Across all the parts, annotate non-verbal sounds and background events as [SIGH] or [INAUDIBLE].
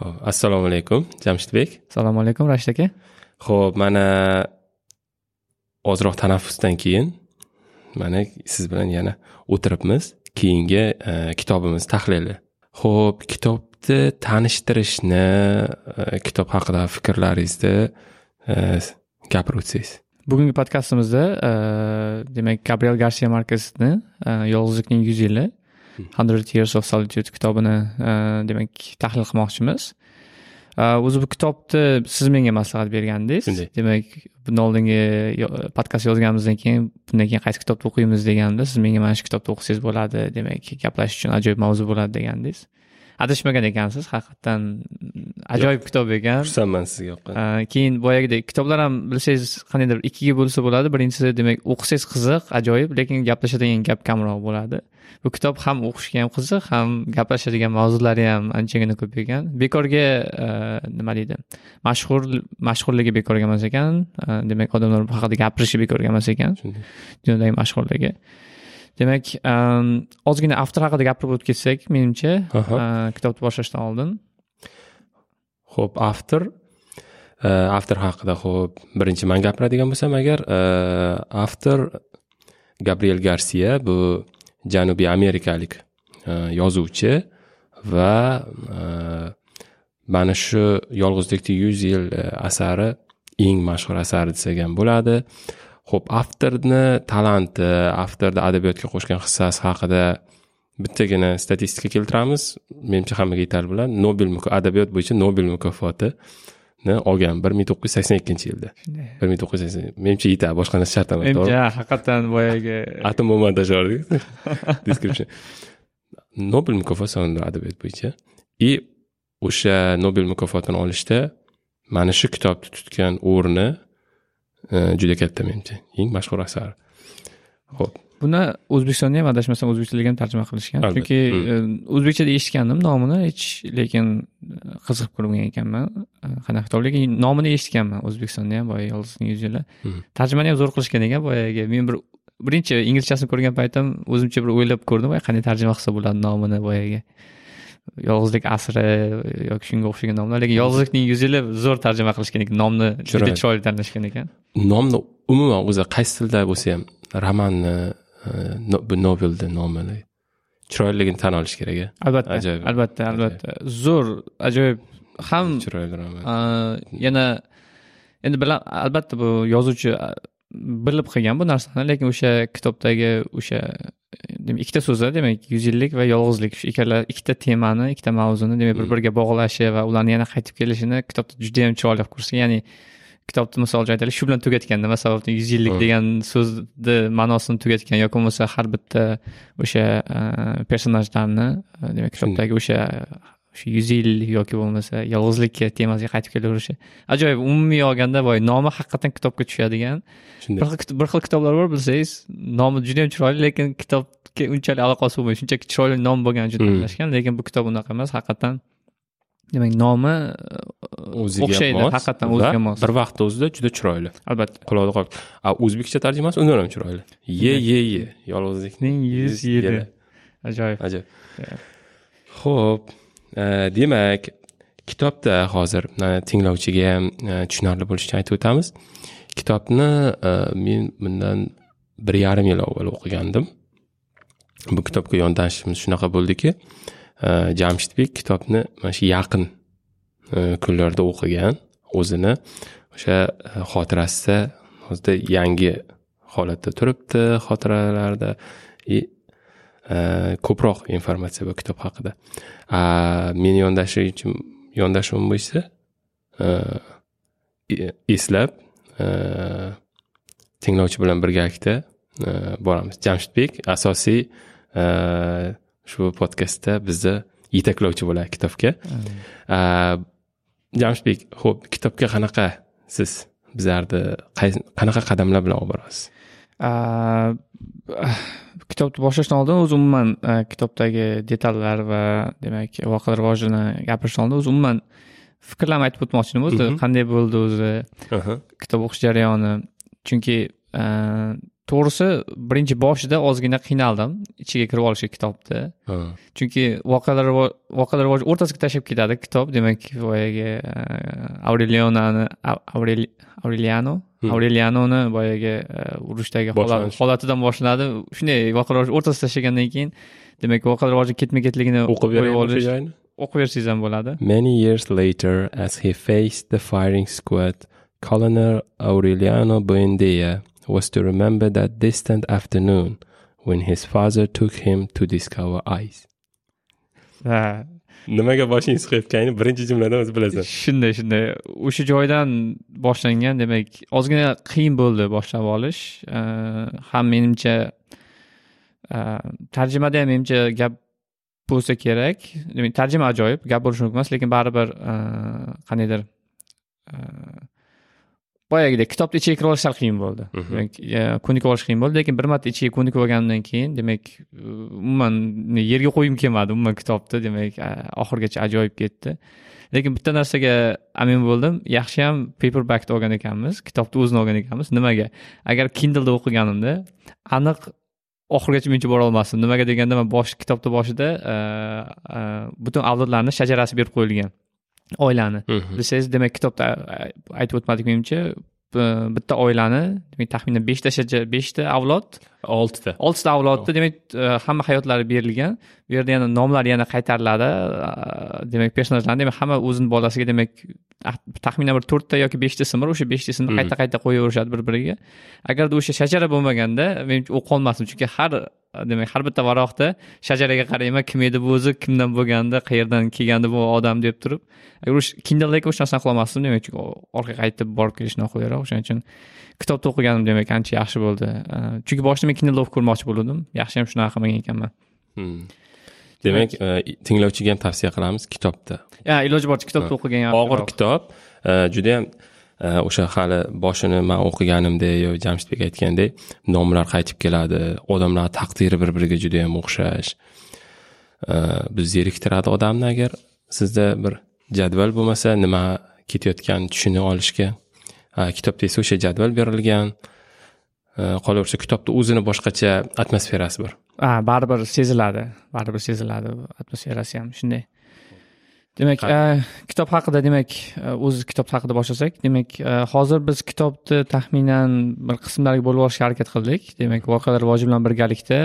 Ho'p, assalomu alaykum, Jamshidbek. Assalomu alaykum, Rashid aka. Xo'p, mana ozroq tanaffusdan keyin mana siz bilan yana o'tiribmiz. Keyingi e, kitobimiz tahlili. Xo'p, kitobni tanishtirishni, e, kitob haqida fikrlaringizni e, gapirib o'tsangiz. Bugungi podkastimizda demak Gabriel Garsiya Markesni Yolg'izlikning yuz yili Hundred Years of Solitude kitobini e, demak tahlil qilmoqchimiz. E, o'zi bu kitobni siz menga maslahat bergandingiz. Shunday. Demak, bundan oldingi podkast yozganimizdan keyin bundan keyin qaysi kitobni o'qiymiz deganda siz menga mana shu kitobni o'qisangiz bo'ladi, demak, gaplash uchun ajoyib mavzu bo'ladi degandingiz. Adashmagan ekansiz, haqiqatdan ajoyib kitob ekan. Xursandman sizga keyin boyagidek kitoblar ham bilsangiz qandaydir ikkiga bo'lsa bo'ladi birinchisi demak o'qisangiz qiziq ajoyib lekin gaplashadigan gap kamroq bo'ladi. Bu kitob ham o'qishga ham qiziq ham gaplashadigan mavzulari ham anchagina ko'p ekan. Bekorga nima deydi mashhur mashhurligi bekorga emas ekan demak odamlar bu haqida gapirishi bekorga emas ekan. Dunyodagi mashhurligi demak um, ozgina avtor haqida gapirib o'tib ketsak menimcha kitobni boshlashdan oldin. Xo'p, avtor. Avtor haqida xo'p, birinchi men gapiradigan bo'lsam agar, avtor Gabriel Garcia bu Janubiy Amerikalik yozuvchi va mana shu Yolg'izlikda 100 yil asari eng mashhur asari desak ham bo'ladi. Xo'p, avtorni talanti, avtorda adabiyotga qo'shgan hissasi haqida bittagina statistika keltiramiz. Menimcha hammaga yetarli bo'ladi. Nobel adabiyot bo'yicha Nobel mukofotini olgan 1982 yilda. 1980. Menimcha yetadi, boshqa narsa shart emas. to'g'rimi? menimcha haqiqatdan boyagi [LAUGHS] atom montajyorlik [LAUGHS] description nobel mukofoti solinadi adabiyot bo'yicha и o'sha nobel mukofotini olishda mana shu kitobni tutgan o'rni juda katta menimcha eng mashhur asar. Ho'p buni o'zbekistonda ham adashmasam o'zbekcha tilga ham tarjima qilishgan. Chunki Mm. e, o'zbekchada eshitgandim nomini hech lekin e, qiziqib ko'rmagan ekanman. E, qanaqa kitob lekin nomini eshitganman o'zbekistonda ham boya yolg'izning yuz yili. Mm. tarjimani ham zo'r qilishgan ekan boyagi men bir birinchi inglizchasini ko'rgan paytim o'zimcha bir o'ylab ko'rdim "Voy, qanday tarjima qilsa bo'ladi nomini boyagi yolg'izlik asri yoki shunga o'xshagan nomlar lekin yolg'izlikning yuz yili zo'r tarjima qilishgan ekan nomni juda Chiroyli. tanlashgan ekan nomni umuman o'zi qaysi tilda bo'lsa ham romanni e, bu novelni nomini chiroyliligini tan olish kerak a. albatta Ajoyib. albatta albatta zo'r ajoyib ham chiroyli roman a, yana endi bilan albatta bu yozuvchi bilib qilgan bu narsani lekin o'sha kitobdagi o'sha demak ikkita so'zlar demak yuz yillik va yolg'izlik shu ikkala ikkita temani ikkita mavzuni demak bir biriga bog'lashi va ularni yana qaytib kelishini kitobda juda yam chiroyli qilib ko'rsatgan ya'ni kitobni misol uchun aytaylik shu bilan tugatgan nima sababdan yuz yillik Hmm. degan so'zni ma'nosini tugatgan yoki bo'lmasa har bitta o'sha personajlarni demak kitobdagi o'sha shu yuz yil yoki bo'lmasa yolg'izlik temasiga qaytib kelaverishi ajoyib umumiy olganda boy nomi haqiqatdan kitobga tushadigan bir shunday bir xil kitoblar bor bilsangiz nomi juda yam chiroyli lekin kitobga unchalik aloqasi bo'lmaydi shunchaki chiroyli nom bo'lgani uchun Mm. tanlashgan lekin bu kitob unaqa emas haqiqatdan demak nomi o'ziga o'xshaydi haqiqatdan o'ziga mos. bir vaqtda o'zida juda chiroyli. Albatta. Quloqda qolib a o'zbekcha tarjimasi undan ham chiroyli. Ye ye ye. Yolg'izlikning ning yuz yili ajoyib. Ajoyib. Ho'p e, demak kitobda hozir e, tinglovchiga ham e, tushunarli bo'lishi uchun aytib o'tamiz. Kitobni e, men bundan bir yarim yil avval o'qigandim bu kitobga yondashishimiz shunaqa bo'ldiki e, jamshidbek kitobni mana shu yaqin e, kunlarda o'qigan o'zini o'sha e, xotirasida hozirda yangi holatda turibdi xotiralarida и ko'proq informatsiya bor kitob haqida. Meni yondashuvim yondashuvim bo'lsa eslab tinglovchi bilan birgalikda boramiz. Jamshidbek asosiy shu podkastda bizni yetaklovchi bo'ladi kitobga. Jamshidbek ho'p kitobga qanaqa siz bizlarni qanaqa qadamlar bilan olib borasiz? Kitobni boshlashdan oldin o'zi umuman kitobdagi detallar va demak voqealar rivojini gapirishdan oldin o'zi umuman fikrlarimni aytib o'tmoqchi edim o'zi Mhm. qanday bo'ldi o'zi kitob o'qish jarayoni. Chunki to'g'risi birinchi boshida ozgina qiynaldim. Ichiga kirib olishga kitobni chunki voqealar voqealar rivoji o'rtasiga tashlab ketadi kitob. Demak boyagi e, aurelionani Au- Aureli- aureliano? Hmm. aurelianoni boyagi e, urushdagi holatidan boshlanadi shunday voqealar rivoji o'rtasida tashlagandan keyin demak voqealar rivoji ketma ketligini o'qib olish o'qib bersangiz ham bo'ladi. Many years later, as he faced the firing squad, Colonel Aureliano Buendia was to remember that distant afternoon when his father took him to discover ice. ha Nimaga boshingiz siqayotganini birinchi jumladan o'zi bilasan. shunday shunday o'sha joydan boshlangan demak ozgina qiyin bo'ldi boshlab olish ham menimcha tarjimada ham menimcha gap bo'lsa kerak demak tarjima ajoyib gap bo'lishi mumkin emas lekin baribir qandaydir boyagidek kitobni ichiga kirib olish sal qiyin bo'ldi. Mhm. demak ko'nikib olish qiyin bo'ldi lekin bir marta ichiga ko'nikib olganimdan keyin demak eh, umuman yerga qo'ygim kelmadi umuman kitobni demak oxirigacha ajoyib ketdi. Lekin bitta narsaga amin bo'ldim yaxshiyam paperbackda olgan ekanmiz kitobni o'zini olgan ekanmiz. Nimaga? Agar kindleda o'qiganimda aniq oxirigacha menimcha bora olmasdim nimaga deganda man bosh kitobni boshida eh, butun avlodlarni shajarasi berib qo'yilgan oilani. Bilsangiz demak kitobda aytib o'tmadik menimcha bitta oilani demak taxminan beshta shajar beshta avlod Oltita. oltita avlodda demak hamma hayotlari berilgan bu yerda yana nomlar yana qaytariladi demak personajlarni demak hamma o'zini bolasiga demak taxminan bir to'rtta yoki beshta ism bor o'sha beshta ismni qayta qayta qo'yaverishadi bir biriga agarda o'sha shajara bo'lmaganda menimcha o'qib olmasdim chunki har demak har bitta varaqda shajaraga qarayman kim edi bu o'zi kimdan bo'lgandi qayerdan kelgandi bu odam deb turib. Agar kindledagi o'sha narsani qilolmasdim demak chunki orqaga qaytib borib kelish noqulayroq o'shaning uchun kitobda o'qiganim demak ancha yaxshi bo'ldi. Eh, chunki boshida men kindleda o'qib ko'rmoqchi bo'lgandim. Yaxshi ham shunaqa qilmagan ekanman. Hmm. Demak, e, tinglovchiga ham tavsiya qilamiz kitobda. iloji boricha kitobda o'qigan Og'ir kitob, juda ham e, Э, o'sha hali boshini man o'qiganimdek yo Jamshidbek aytgandek nomlar qaytib keladi, odamlar taqdiri bir-biriga juda ham o'xshash. bu Biz zeriktiradi odamni agar sizda bir jadval bo'lmasa, nima ketayotganini tushuna olishga kitobda esa o'sha jadval berilgan. Э, qolaversa kitobda o'zini boshqacha atmosferasi bor. ha baribir seziladi baribir seziladi atmosferasi ham shunday demak eh, kitob haqida demak eh, o'z kitob haqida boshlasak demak eh, hozir biz kitobni taxminan bir qismlarga bo'lib olishga harakat qildik. Demak voqealar rivoji bilan birgalikda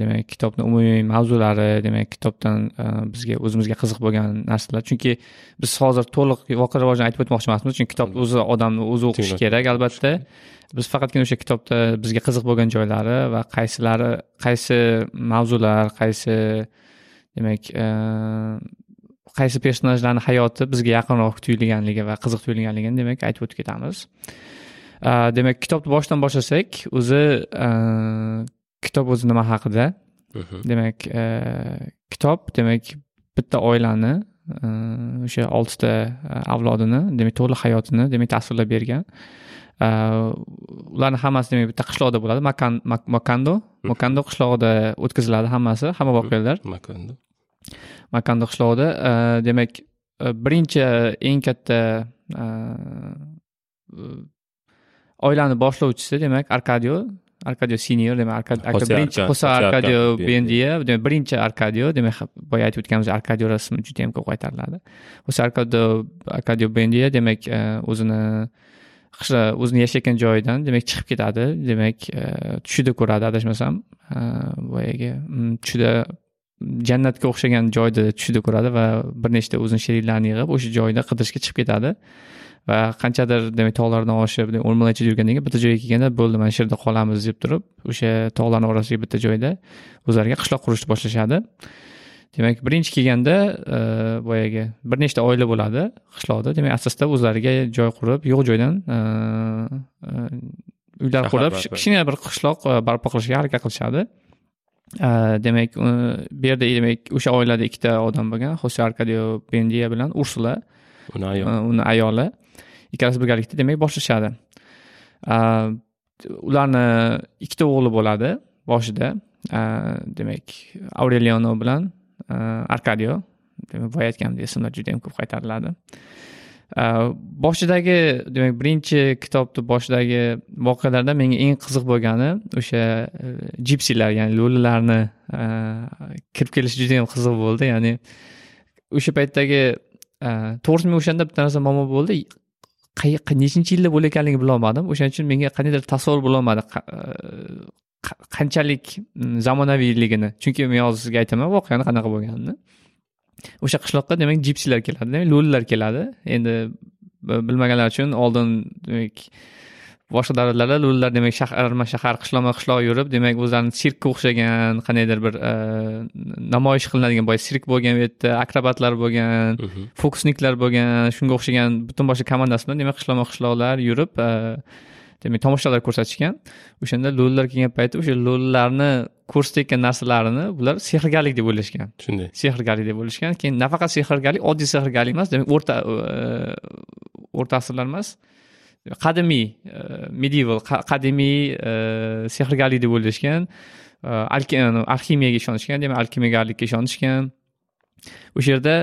demak kitobni umumiy mavzulari demak kitobdan bizga o'zimizga qiziq bo'lgan narsalar. Chunki biz hozir to'liq voqea rivojini aytib o'tmoqchi emasmiz chunki kitobni o'zi odamni o'zi o'qishi kerak albatta. Biz faqatgina o'sha kitobda bizga qiziq bo'lgan joylari va qaysilari qaysi mavzular qaysi demak qaysi personajlarni hayoti bizga yaqinroq tuyulganligi va qiziq tuyulganligini demak aytib o'tib ketamiz. Demak kitobni boshidan boshlasak o'zi kitob o'zi nima haqida? Mhm. demak kitob demak bitta oilani o'sha oltita avlodini demak to'liq hayotini demak tasvirlab bergan. Ularni hammasi demak bitta qishloqda bo'ladi. Makan Mak- makando. Makando qishlog'ida o'tkaziladi hammasi. Hamma voqealar Makonda. qishlog'ida demak eh, birinchi eng katta eh, oilani boshlovchisi demak arkadio arkadio senior demak birinchi Jose arkadio bendiya demak birinchi arkadio demak boya aytib o'tganimiz arkadio rasmi juda yam ko'p qaytariladi. O'sha arkadio arkadio bendiya demak o'zini qishla o'zini yashayotgan joyidan demak chiqib ketadi. Demak tushida ko'radi adashmasam boyagi mm, tushida jannatga o'xshagan joyda tushida ko'radi va bir nechta o'zini sheriklarini yig'ib o'sha joyda qidirishga chiqib ketadi. Va qanchadir demak tog'lardan oshib demak o'rmonlar ichida yurgandan keyin bitta joyga kelganda bo'ldi mana shu yerda qolamiz deb turib o'sha tog'larni orasiga bitta joyda o'zlariga qishloq qurishni boshlashadi. Demak birinchi kelganda boyagi bir nechta oila bo'ladi qishloqda. Demak asosda o'zlariga joy qurib yo'q joydan eh, eh, uylar qurib kichkina bir qishloq barpo qilishga harakat qilishadi demak eh, bu yerda demak o'sha oilada ikkita odam bo'lgan xose arkadio bendiya bilan ursula Uni ayol. Uh, uni ayoli. Ikkalasi birgalikda demak boshlashadi. Ularni ikkita o'g'li bo'ladi boshida. Demak aureliano bilan uh, arkadio demak boya aytganimdek ismlar juda yam ko'p qaytariladi Э, boshidagi demak birinchi kitobni boshidagi voqealarda menga eng qiziq bo'lgani o'sha e, jipsilar ya'ni lo'lilarni e, kirib kelishi juda yam qiziq bo'ldi. Ya'ni o'sha paytdagi e, to'g'risi men o'shanda bitta narsa muammo bo'ldi. Nechinchi yilda bo'layotganligini bilolmadim. O'shaning uchun menga qandaydir tasavvur bo'lolmadi. Qanchalik zamonaviyligini chunki men hozir sizga aytaman voqeani qanaqa bo'lganini. O'sha qishloqqa demak jipsilar keladi demak lo'lilar keladi endi bilmaganlar uchun oldin demak boshqa davlatlarda lo'lilar demak shaharma shahar qishloqma qishloq yurib demak o'zlarini sirkka o'xshagan qandaydir bir e, namoyish qilinadigan boya sirk bo'lgan bu yerda akrobatlar bo'lgan mhm. fokusniklar bo'lgan shunga o'xshagan butun boshli komandasi bilan demak qishloqma qishloqlar yurib e, demak tomoshalar ko'rsatishgan. O'shanda lo'lilar kelgan paytda o'sha lo'lilarni ko'rsatayotgan narsalarini bular sehrgarlik deb o'ylashgan. Shunday. Sehrgarlik deb o'ylashgan. Keyin nafaqat sehrgarlik oddiy sehrgarlik emas demak o'rta e, o'rta asrlar emas. Qadimiy e, medieval qadimiy e, sehrgarlik deb o'ylashgan. Alximiyaga ishonishgan demak alkimiyagarlikka ishonishgan. O'sha yerda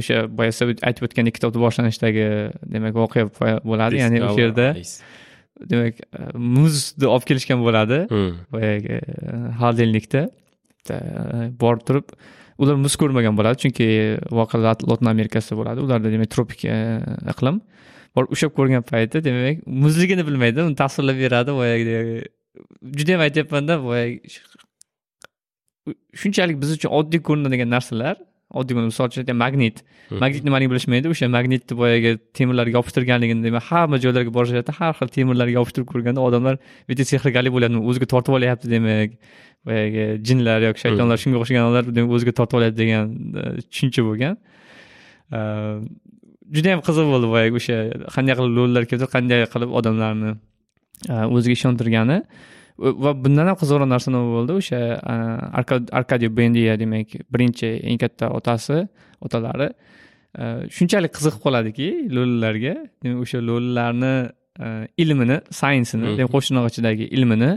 o'sha boya siz aytib o'tgandek kitobni boshlanishidagi demak voqea bo'ladi. Ya'ni o'sha yerda demak muzni olib kelishgan bo'ladi. Boyagi холодильникda borib turib ular muz ko'rmagan bo'ladi. Chunki voqea lotin amerikasida bo'ladi. Ularda demak tropik iqlim borib ushlab ko'rgan payti demak muzligini bilmaydi uni tasvirlab beradi boyagi judayam aytyapmanda boyagi shunchalik biz uchun oddiy ko'rinadigan narsalar oddiy misol uchun magnit. Magnit nimaligini bilishmaydi o'sha magnitni boyagi temirlarga yopishtirganligini demak hamma joylarga borishadi har xil temirlarga yopishtirib ko'rganda odamlar bitta sehrgarlik bo'lyapti o'ziga tortib olyapti demak boyagi jinlar yoki shaytonlar shunga o'xshaganlar demak o'ziga tortib olyapti degan e, tushuncha bo'lgan. Judayam qiziq bo'ldi boyagi o'sha qanday qilib lo'llar keltirib qanday qilib odamlarni o'ziga ishontirgani va bundan ham qizig'roq narsa nima bo'ldi? O'sha arkadiy bendiya demak birinchi eng katta otasi otalari. Shunchalik qiziqib qoladiki lo'lilarga demak o'sha lo'lilarni ilmini sayensini demak qo'shnoq ichidagi ilmini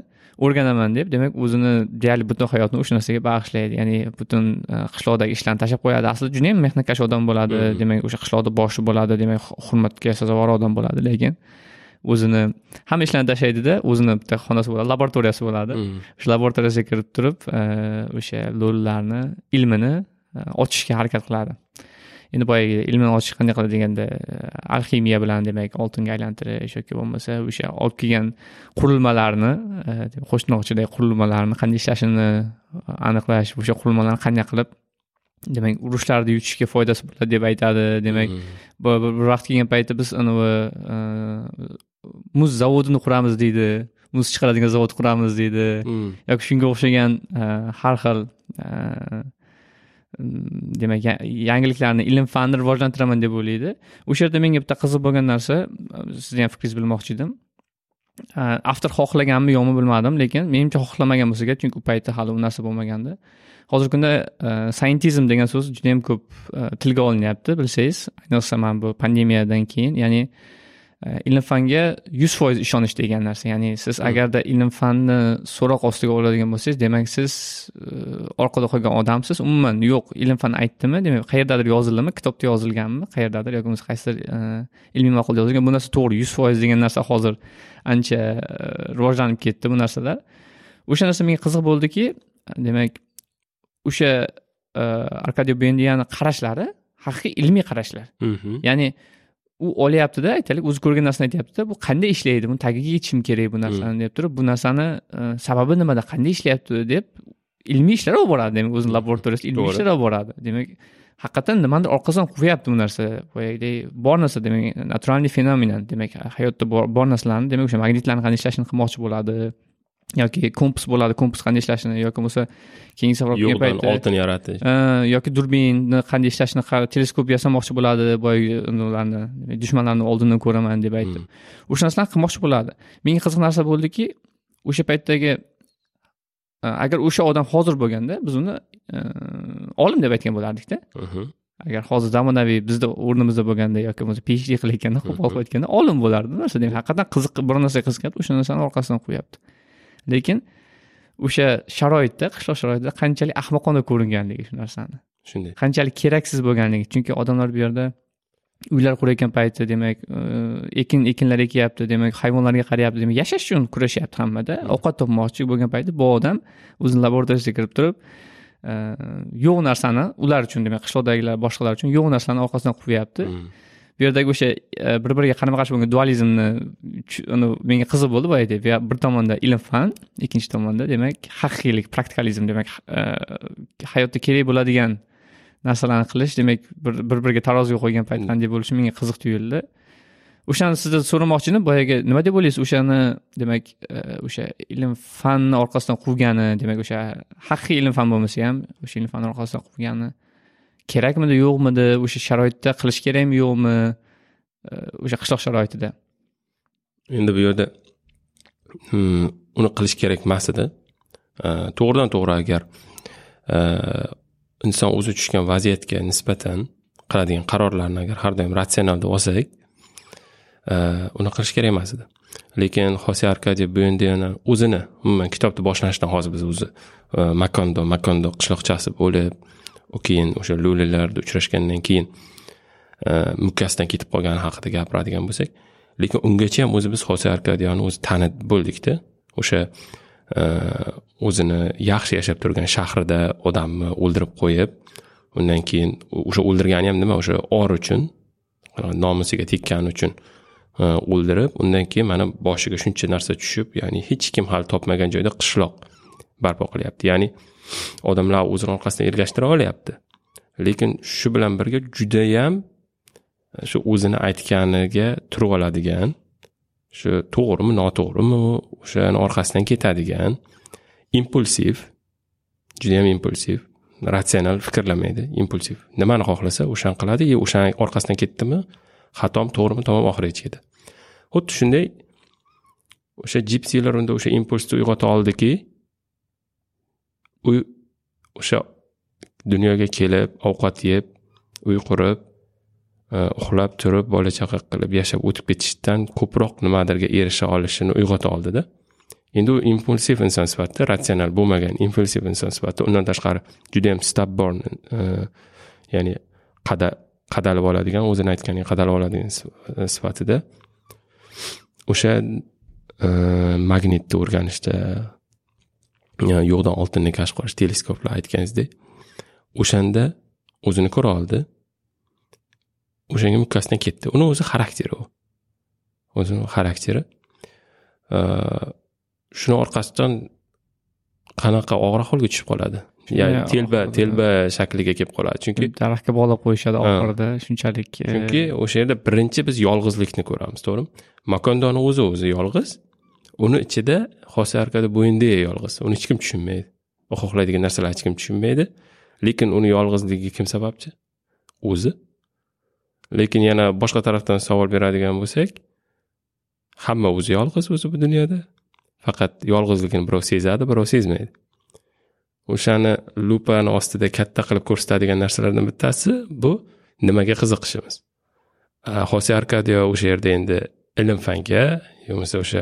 o'rganaman deb demak o'zini deyarli butun hayotini o'sha narsaga bag'ishlaydi. Ya'ni butun qishloqdagi ishlarni tashlab qo'yadi. Aslida juda yam mehnatkash odam bo'ladi. Demak o'sha qishloqni boshi bo'ladi. Demak hurmatga sazovor odam bo'ladi. Lekin o'zini hamma ishlarni tashlaydida o'zini bitta xonasi bo'ladi laboratoriyasi bo'ladi. O'sha laboratoriyasiga kirib turib o'sha lo'lilarni ilmini ochishga harakat qiladi. Endi boyagi ilmini ochish qanday qiladi deganda alximiya bilan demak oltinga aylantirish yoki bo'lmasa o'sha olib kelgan qurilmalarni qo'shnoqchidagi qurilmalarni qanday ishlashini aniqlash o'sha qurilmalarni qanday qilib demak urushlarni yutishga foydasi bo'ladi deb aytadi. Demak bir vaqt kelgan paytda biz anavi muz zavodini quramiz deydi. Muz chiqaradigan zavod quramiz deydi. Yoki shunga o'xshagan har xil demak yangiliklarni ilm fanni rivojlantiraman deb o'ylaydi. O'sha yerda menga bitta qiziq bo'lgan narsa sizni ham fikringizni bilmoqchi edim. Avtor xohlaganmi yo'qmi bilmadim lekin menimcha xohlamagan bo'lsa kerak chunki u paytda hali u narsa bo'lmaganda hozirgi kunda scientism degan so'z juda yam ko'p tilga olinyapti bilsangiz. Ayniqsa mana bu pandemiyadan keyin. Ya'ni ilm fanga yuz foiz ishonish degan narsa. Ya'ni siz agarda ilm fanni so'roq ostiga oladigan bo'lsangiz demak siz orqada qolgan odamsiz. Umuman yo'q ilm fan aytdimi? Demak qayerdadir yozildimi? Kitobda yozilganmi? Qayerdadir yoki bo'lmasa qaysidir ilmiy maqolada yozilgan. Bu narsa to'g'ri yuz foiz degan narsa hozir ancha rivojlanib ketdi bu narsalar. O'sha narsa menga qiziq bo'ldiki demak o'sha arkadiy bendiyani qarashlari haqiqiy ilmiy qarashlar. Mhm. ya'ni u olyaptida aytaylik o'zi ko'rgan narsani aytyaptida bu qanday ishlaydi buni tagiga yetishim kerak bu narsani deb turib bu narsani e, sababi nimada qanday ishlayapti deb ilmiy ishlar olib boradi demak o'zini laboratoriyasida ilmiy ishlar olib boradi. Demak haqiqatdan nimanidir orqasidan quvyapti bu narsa boyagidek bor narsa demak naturalniy fenomen demak hayotda bor narsalarni demak o'sha magnitlarni qanday ishlashini qilmoqchi bo'ladi yoki kompas bo'ladi kompas qanday ishlashini yoki bo'lmasa keyingi safar yo'q paytda oltin yaratish. Yoki durbinni qanday ishlashini teleskop yasamoqchi bo'ladi boyagi ularni dushmanlarni oldindan ko'raman deb aytib hmm. o'sha narsalarni qilmoqchi bo'ladi. Menga qiziq narsa bo'ldiki o'sha paytdagi agar o'sha odam hozir bo'lganda biz uni olim deb aytgan bo'lardikda. Mhm. agar hozir zamonaviy bizni o'rnimizda bo'lganda yoki bo'lmasa phd qilayotganda qo'pol qilayotganda olim bo'lardi. Narsa demak haqiqatdan qiziq bir narsaga qiziqyapti o'sha narsani orqasidan qo'yyapti lekin o'sha sharoitda qishloq sharoitida qanchalik ahmoqona ko'ringanligi shu narsani. Shunday. Qanchalik keraksiz bo'lganligi. Chunki odamlar bu yerda uylar qurayotgan payti demak e, ekin ekinlar ekyapti demak hayvonlarga qarayapti demak yashash uchun kurashyapti hammada. Ovqat topmoqchi bo'lgan payti bu odam o'zini laboratoriyasiga kirib turib e, yo'q narsani ular uchun demak qishloqdagilar boshqalar uchun yo'q narsani orqasidan quryapti bu yerdagi o'sha e, bir biriga qarama qarshi bo'lgan dualizmni uni menga qiziq bo'ldi boyagi bir tomonda ilm fan ikkinchi tomonda demak haqiqiylik praktikalizm demak e, hayotda kerak bo'ladigan narsalarni qilish demak bir biriga taroziga qo'ygan payt qanday bo'lishi menga qiziq tuyuldi. O'shani sizdan so'ramoqchi edim boyagi nima deb o'ylaysiz? O'shani demak e, o'sha ilm fanni orqasidan quvgani demak o'sha haqiqiy ilm fan bo'lmasa ham o'sha ilm fanni orqasidan quvgani kerakmidi yo'qmidi o'sha sharoitda qilish kerakmi yo'qmi e, o'sha qishloq sharoitida? Endi bu yerda hmm, uni qilish kerak emas edi. E, to'g'ridan to'g'ri agar e, inson o'zi tushgan vaziyatga nisbatan qiladigan qarorlarni agar har doim ratsional deb olsak uni qilish kerak emas edi. Lekin xose arkadiy bu endi yana o'zini umuman kitobni boshlashdan hozir biz o'zi makondo makondo qishloqchasi bo'lib keyin o'sha lo'lilarda uchrashgandan keyin e, mukkasidan ketib qolgani haqida gapiradigan bo'lsak lekin ungacha ham o'zi biz xose arkadiyani o'zi tanib bo'ldikda. O'sha e, o'zini yaxshi yashab turgan shahrida odamni o'ldirib qo'yib undan keyin o'sha o'ldirgani ham nima? O'sha or uchun nomusiga tekkani uchun e, o'ldirib undan keyin mana boshiga shuncha narsa tushib ya'ni hech kim hali topmagan joyda qishloq barpo qilyapti. Ya'ni odamlar o'zini orqasidan ergashtira olyapti. Lekin shu bilan birga judayam shu o'zini aytganiga turib oladigan shu to'g'rimi noto'g'rimi o'shani orqasidan ketadigan impulsiv judayam impulsiv ratsional fikrlamaydi. Impulsiv. Nimani xohlasa o'shani qiladi и o'shani orqasidan ketdimi? Xatom to'g'rimi? Tamom oxirigacha ketadi xuddi shunday o'sha jipsilar unda o'sha impulsni uyg'ota oldiki uy o'sha dunyoga kelib ovqat yeb uy qurib e, uxlab turib bola chaqa qilib yashab o'tib ketishdan ko'proq nimadirga erisha olishini uyg'ota oldida. Endi u impulsiv inson sifatida ratsional bo'lmagan impulsiv inson sifatida undan tashqari judayam stabborn e, ya'ni qadalib oladigan o'zini aytganiga qadalib oladigan e, sifatida o'sha magnitni o'rganishda yo'qdan oltinni kashf qilish teleskoplar aytganingizdek o'shanda o'zini ko'ra oldi. O'shanga mukkasidan ketdi. Uni o'zi xarakteri u. O'zini xarakteri. Shuni orqasidan qanaqa og'ir ahvolga tushib qoladi. Ya'ni telba telba shakliga kelib qoladi. Chunki daraxtga bog'lab qo'yishadi oxirida shunchalik e, chunki o'sha yerda birinchi biz yolg'izlikni ko'ramiz to'g'rimi? Makondoni o'zi o'zi yolg'iz uni ichida xosa arkada bo'yinda yolg'iz. Uni hech kim tushunmaydi. U xohlaydigan narsalarni hech kim tushunmaydi. Lekin uni yolg'izligiga kim sababchi? O'zi. Lekin yana boshqa tarafdan savol beradigan bo'lsak hamma o'zi yolg'iz o'zi bu dunyoda. Faqat yolg'izligini birov sezadi birov sezmaydi. O'shani lupani ostida katta qilib ko'rsatadigan narsalardan bittasi bu nimaga qiziqishimiz? Xose arkadiyo o'sha yerda endi ilm fanga bo'lmasa o'sha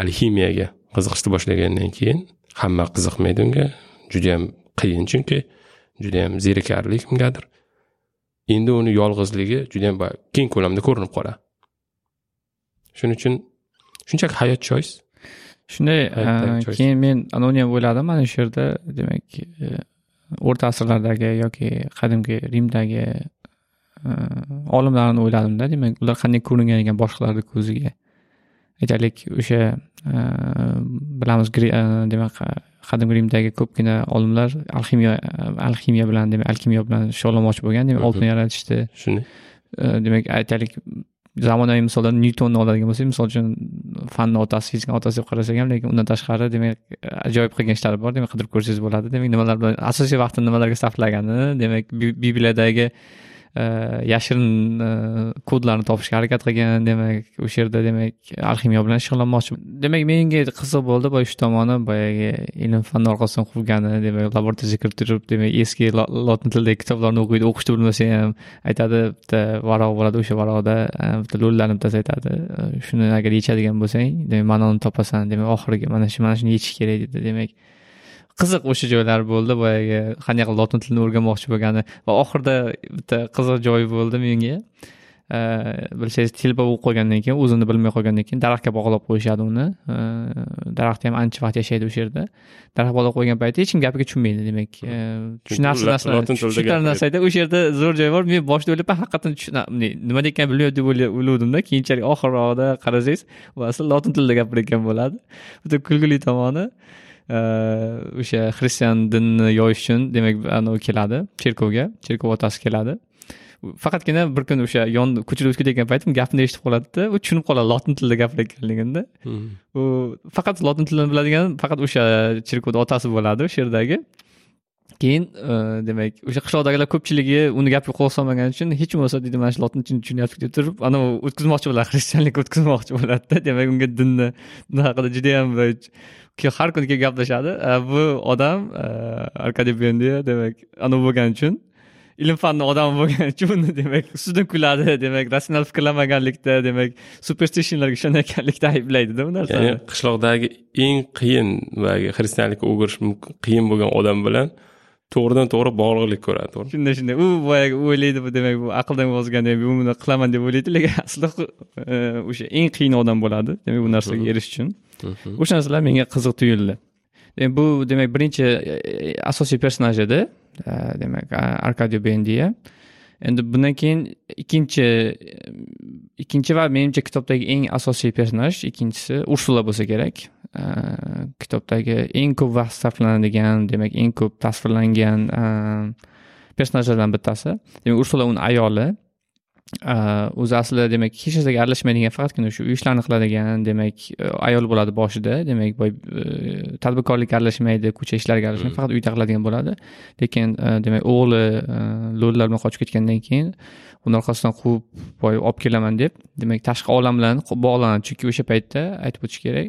alximiyaga qiziqishni boshlagandan keyin hamma qiziqmaydi unga judayam qiyin chunki judayam zerikarli kimgadir endi uni yolg'izligi judayam keng ko'lamda ko'rinib qoladi shuning uchun shunchaki hayot choice shunday keyin men ham o'yladim mana shu yerda demak o'rta asrlardagi yoki qadimgi rimdagi olimlarni o'yladimda demak ular qanday ko'ringan ekan boshqalarni ko'ziga aytaylik o'sha e, bilamiz demak qadimgi rimdagi ko'pgina olimlar alximiya alximiya bilan demak alkimiya bilan shug'ullanmoqchi bo'lgan demak oltin yaratishdi. Shunday. Demak aytaylik zamonaviy misoldan nyutonni oladigan bo'lsak misol uchun fanni otasi fizikani otasi deb qarasak ham lekin undan tashqari demak ajoyib qilgan ishlari bor demak qidirib ko'rsangiz bo'ladi. Demak nimalar bilan asosiy vaqtini nimalarga sarflagani demak bibliyadagi Э, yashirin э, kodlarni topishga harakat qilgan demak o'sha yerda demak alximiya bilan shug'ullanmoqchi demak menga qiziq bo'ldi boya shu tomoni boyagi ilm fan orqasidan quvgani demak laboratoriyaga kirib turib demak eski lotin tilidagi kitoblarni o'qiydi o'qishni bilmasa ham aytadi bitta varaq bo'ladi o'sha varaqda e, bitta lo'lilarni bittasi aytadi e, shuni agar yechadigan bo'lsang demak ma'noni topasan demak oxirgi mana shu mana shuni yechish kerak dedi demak qiziq o'sha joylar bo'ldi. Boyagi qanday qilib lotin tilini o'rganmoqchi bo'lgani va oxirida bitta qiziq joyi bo'ldi menga. Bilsangiz telba bo'lib qolgandan keyin o'zini bilmay qolgandan keyin daraxtga bog'lab qo'yishadi uni. Daraxt ham ancha vaqt yashaydi o'sha yerda. Daraxt bog'lab qo'ygan paytda hech kim gapiga tushunmaydi demak. Tushunarsiz narsalar. tushunarli narsa aytadi o'sha yerda zo'r joy bor. Men boshida o'ylayapman haqiqatdan nima deyotganini bilmayapti deb o'ylavdimda keyinchalik oxirrog'ida qarasangiz u asli lotin tilida gapirayotgan bo'ladi. Bitta kulgili tomoni o'sha xristian dinni yoyish uchun demak anavi keladi cherkovga cherkov otasi keladi. Faqatgina bir kun o'sha yon ko'chada o'tib ketayotgan paytim gapini eshitib qoladida u tushunib qoladi lotin tilida gapirayotganligimda hmm. u faqat lotin tilini biladigan faqat o'sha cherkovni otasi bo'ladi o'sha yerdagi keyin e, demak o'sha qishloqdagilar ko'pchiligi uni gapiga quloq solmagani uchun hech bo'lmasa deydi mana shu lotin tilini tushunyapti deb turib anavi o'tkazmoqchi bo'ladi [LAUGHS] xristianlik o'tkazmoqchi bo'ladida. Demak unga dinni din haqida judayam har kuni kelib gaplashadi. E, bu odam e, arkadiy bendiya demak anavi bo'lgani uchun ilm fanni odami bo'lgani uchun uni demak ustidan kuladi demak ratsional fikrlamaganlikda demak superstitionlarga ishonayotganlikda ayblaydida bu narsani. Ya'ni qishloqdagi eng qiyin boyagi xristianlikka o'girish qiyin bo'lgan odam bilan to'g'ridan to'g'ri bog'liqlik ko'radi to'g'ri. Shunday shunday u boyagi o'ylaydi bu demak bu aqldan ozgan bu buni qilaman deb o'ylaydi lekin asli e, o'sha eng qiyin odam bo'ladi demak bu narsaga erishish uchun. O'sha narsalar menga qiziq tuyuldi. Bu demak birinchi e, asosiy personaj edi demak arkadiy bendiya. Endi bundan keyin ikkinchi ikkinchi va menimcha kitobdagi eng asosiy personaj ikkinchisi ursula bo'lsa kerak kitobdagi eng ko'p vaqt sarflanadigan demak eng ko'p tasvirlangan personajlardan bittasi demak ursula uni ayoli o'zi aslida demak hech narsaga aralashmaydigan faqatgina shu uy ishlarini qiladigan demak ayol bo'ladi boshida demak boy tadbirkorlikka aralashmaydi ko'cha ishlariga aralashmaydi faqat uyda qiladigan bo'ladi lekin demak o'g'li lo'lilar bilan qochib ketgandan keyin uni orqasidan quvib boy olib kelaman deb demak tashqi olam bilan bog'lanadi chunki o'sha paytda aytib o'tish kerak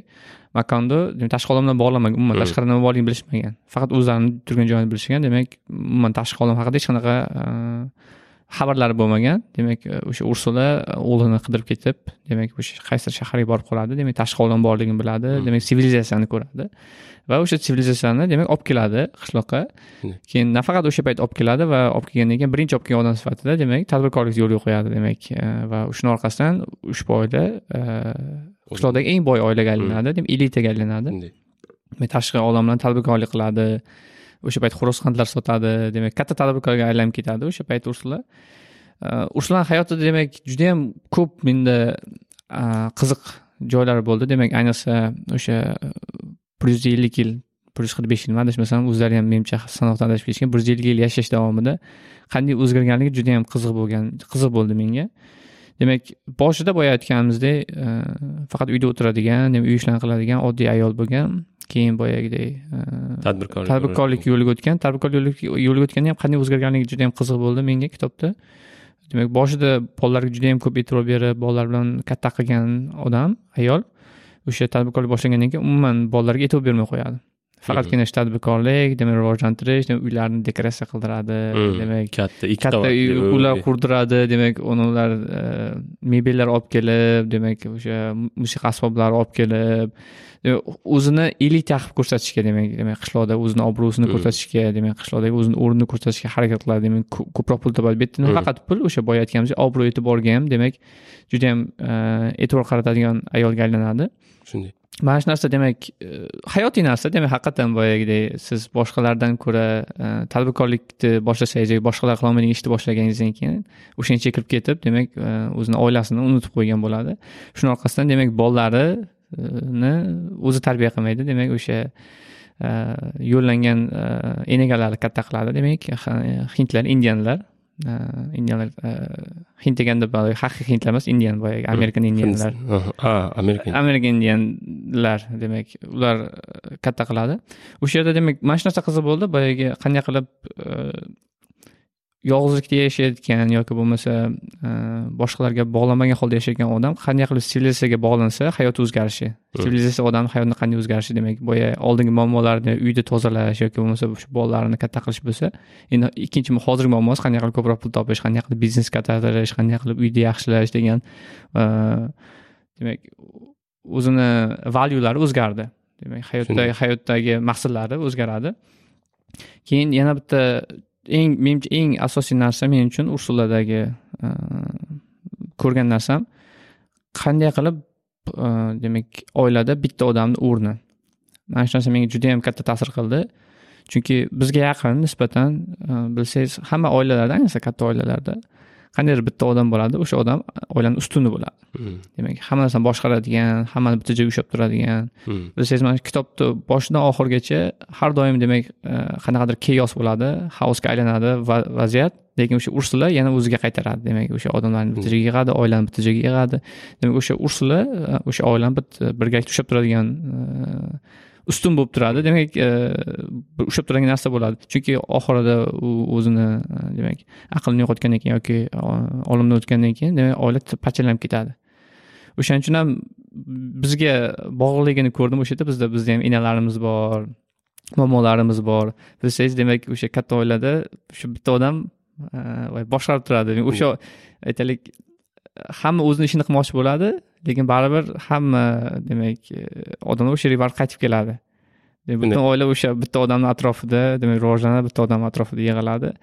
makondo tashqi olam bilan bog'lanmagan umuman tashqarida nima borligini bilishmagan. Faqat o'zlarini turgan joyini bilishgan demak umuman tashqi olam haqida hech qanaqa xabarlari bo'lmagan. Demak o'sha ursula e, o'g'lini qidirib ketib demak o'sha qaysidir shaharga borib qoladi? Demak tashqi olam borligini biladi. Hmm. demak sivilizatsiyani ko'radi. Va o'sha sivilizatsiyani demak olib keladi qishloqqa. Hmm. keyin nafaqat o'sha payt olib keladi va olib kelgandan keyin birinchi olib kelgan odam sifatida demak tadbirkorlikni yo'lga qo'yadi demak e, va shuni orqasidan ushbu oila qishloqdagi eng boy oilaga aylanadi demak elitaga aylanadi. Tashqi olam bilan tadbirkorlik qiladi o'sha payt xo'rozqandlar sotadi demak katta tadbirkorga aylanib ketadi o'sha payt ursula uh, ursulani hayotida demak judayam ko'p menda uh, qiziq joylar bo'ldi. Demak ayniqsa o'sha uh, bir yuz ellik yil bir yuz qirq besh yil adashmasam o'zlari ham menimcha sanoqdan adashib ketishgan bir yuz ellik yil yashash davomida qanday o'zgarganligi juda yam qiziq bo'lgan qiziq bo'ldi menga. Demak boshida boya aytganimizdek faqat uyda o'tiradigan uy ishlarini qiladigan oddiy ayol bo'lgan keyin boyagidek tadbirkorlik tadbirkorlik yo'liga o'tgan tadbirkorlik yo'liga o'tganda ham qanday o'zgarganligi juda yam qiziq bo'ldi menga kitobda. Demak boshida bolalarga juda yam ko'p e'tibor berib bolalar bilan katta qilgan odam ayol o'sha tadbirkorlik boshlagandan keyin umuman bolalarga e'tibor bermay qo'yadi faqatgina shu tadbirkorlik demak rivojlantirish uylarni dekoratsiya qildiradi demak katta katta uylar qurdiradi demak ular mebellar olib kelib demak o'sha musiqa asboblari olib kelib o'zini elita qilib ko'rsatishga demak demak qishloqda o'zini obro'sini ko'rsatishga demak qishloqdagi o'zini o'rnini ko'rsatishga harakat qiladi demak ko'proq pul topadi. Bu yerda nafaqat pul o'sha boya aytganimizdek obro' e'tiborga ham demak judayam e'tibor qaratadigan ayolga aylanadi. Shunday mana shu narsa demak e, hayotiy narsa demak haqiqatdan boyagidek siz boshqalardan ko'ra e, tadbirkorlikni boshlasangiz yoki boshqalar qilolmaydigan ishni boshlaganingizdan keyin o'shanga kirib ketib demak e, o'zini oilasini unutib qo'ygan bo'ladi. Shuni orqasidan demak bolalarini o'zi tarbiya qilmaydi demak o'sha yo'llangan e, enagalari katta qiladi. Demak hindlar indianlar indianlar hind deganda haqiqiy hindlar emas indian boyagi amerikan indianlar amerikan amerikan indianlar demak ular katta qiladi o'sha yerda demak mana shu narsa qiziq bo'ldi boyagi qanday qilib yolg'izlikda yashayotgan yoki bo'lmasa e, boshqalarga bog'lanmagan holda yashayotgan odam qanday qilib sivilizatsiyaga bog'lansa hayoti o'zgarishi. Sivilizatsiya odamni hayotini qanday o'zgarishi demak boya oldingi muammolarni uyda tozalash yoki bo'lmasa shu bolalarni katta qilish bo'lsa endi ikkinchi hozirgi muammosi qanday qilib ko'proq pul topish qanday qilib biznes kattaytirish qanday qilib uyni yaxshilash degan e, demak o'zini valyulari o'zgardi. Demak hayotdagi hayotdagi maqsadlari o'zgaradi. Keyin yana bitta eng menimcha eng asosiy narsa men uchun ursuladagi e, ko'rgan narsam qanday qilib e, demak oilada bitta odamni o'rni mana shu narsa menga juda yam katta ta'sir qildi. Chunki bizga yaqin nisbatan e, bilsangiz hamma oilalarda ayniqsa katta oilalarda qandaydir bitta odam bo'ladi o'sha odam oilani ustuni bo'ladi. Hmm. demak hamma narsani boshqaradigan hammani bitta joyga ushlab turadigan. Hmm. bilsangiz mana shu kitobni boshidan oxirigacha har doim demak e, qanaqadir keyos bo'ladi xaosga aylanadi va- vaziyat lekin o'sha ursula yana o'ziga qaytaradi. Demak o'sha odamlarni bitta joyga yig'adi oilani bitta joyga yig'adi. Demak o'sha ursula e, o'sha oilani bitta birgalikda ushlab turadigan e, ustun bo'lib turadi. Demak e, ushlab turadigan narsa bo'ladi. Chunki oxirida u o'zini e, demak aqlini yo'qotgandan keyin yoki e, olamdan o'tgandan keyin demak oila parchalanib ketadi. O'shaning uchun ham bizga bog'liqligini ko'rdim. O'sha yerda bizda bizda ham enalarimiz bor momolarimiz bor. Bilsangiz demak o'sha katta oilada shu bitta odam boshqarib turadi. O'sha aytaylik hamma o'zini ishini qilmoqchi bo'ladi lekin baribir hamma demak e, odamlar o'sha yerga baribir qaytib keladi. Butun oila o'sha bitta odamni atrofida demak rivojlanadi bitta odam atrofida yig'iladi.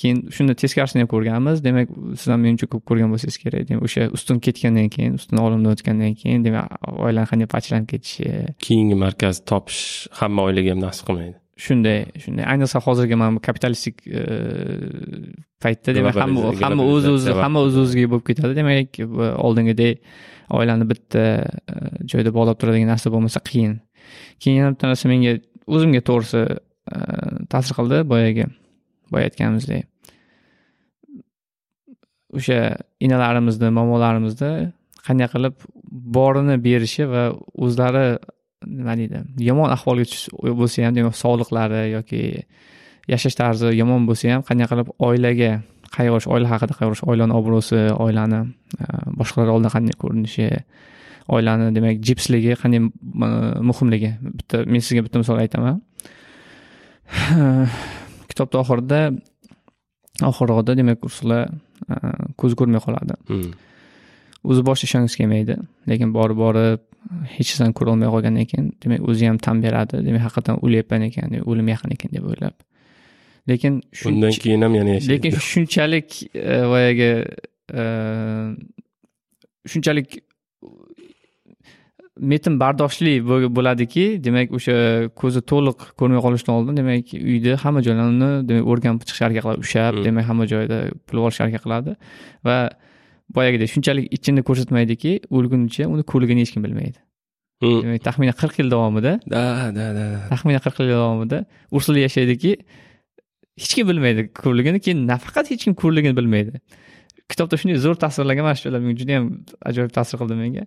Keyin shuni teskarisini ham ko'rganmiz. Demak siz ham menimcha ko'p ko'rgan bo'lsangiz kerak. Demak o'sha ustun ketgandan keyin ustun olamdan o'tgandan keyin demak oilani qanday parchalanib ketishi keyingi markaz topish hamma oilaga ham nasib qilmaydi shunday shunday. Ayniqsa hozirgi mana bu kapitalistik e, paytda demak hamma hamma o'z o'zi hamma o'z o'ziga bo'lib ketadi. Demak oldingidek oilani bitta e, joyda bog'lab turadigan narsa bo'lmasa qiyin. Keyin yana bitta narsa menga o'zimga to'g'risi e, ta'sir qildi boyagi boya aytganimizdek o'sha enalarimizni momolarimizni qanday qilib borini berishi va o'zlari nima deydi? Yomon ahvolga tush bo'lsa ham demak sog'liqlari yoki yashash tarzi yomon bo'lsa ham qanday qilib oilaga qayg'urish oila haqida qayg'urish oilani obro'si oilani e, boshqalar oldida qanday ko'rinishi oilani demak jipsligi qanday muhimligi? Bitta men sizga bitta misol aytaman. [SIGHS] Kitobni oxirida oxirroqda demak ursula e, ko'zi ko'rmay qoladi. Hmm. o'zi boshida ishongisi kelmaydi lekin borib borib hech narsani ko'rolmay qolgandan keyin demak o'zi ham tan beradi. Demak haqiqatdan o'lyapman ekan o'lim yaqin ekan deb o'ylab. Lekin undan keyin ham yana yashaydi. lekin shunchalik e, boyagi e, shunchalik metin bardoshli bo'l- bo'ladiki. Demak o'sha ko'zi to'liq ko'rmay qolishdan oldin demak uyda hamma joylarni demak o'rganib chiqishga harakat qiladi ushlab Mm. demak hamma joyda pul olishga harakat qiladi va boyagidek shunchalik ichini ko'rsatmaydiki o'lgunicha uni ko'rligini hech kim bilmaydi. Demak taxminan qirq yil davomida da da da. taxminan qirq yil davomida ursula yashaydiki hech kim bilmaydi ko'rligini keyin nafaqat hech kim ko'rligini bilmaydi. Kitobda shunday zo'r tasvirlagan mana shu joylar menga juda yam ajoyib ta'sir qildi menga.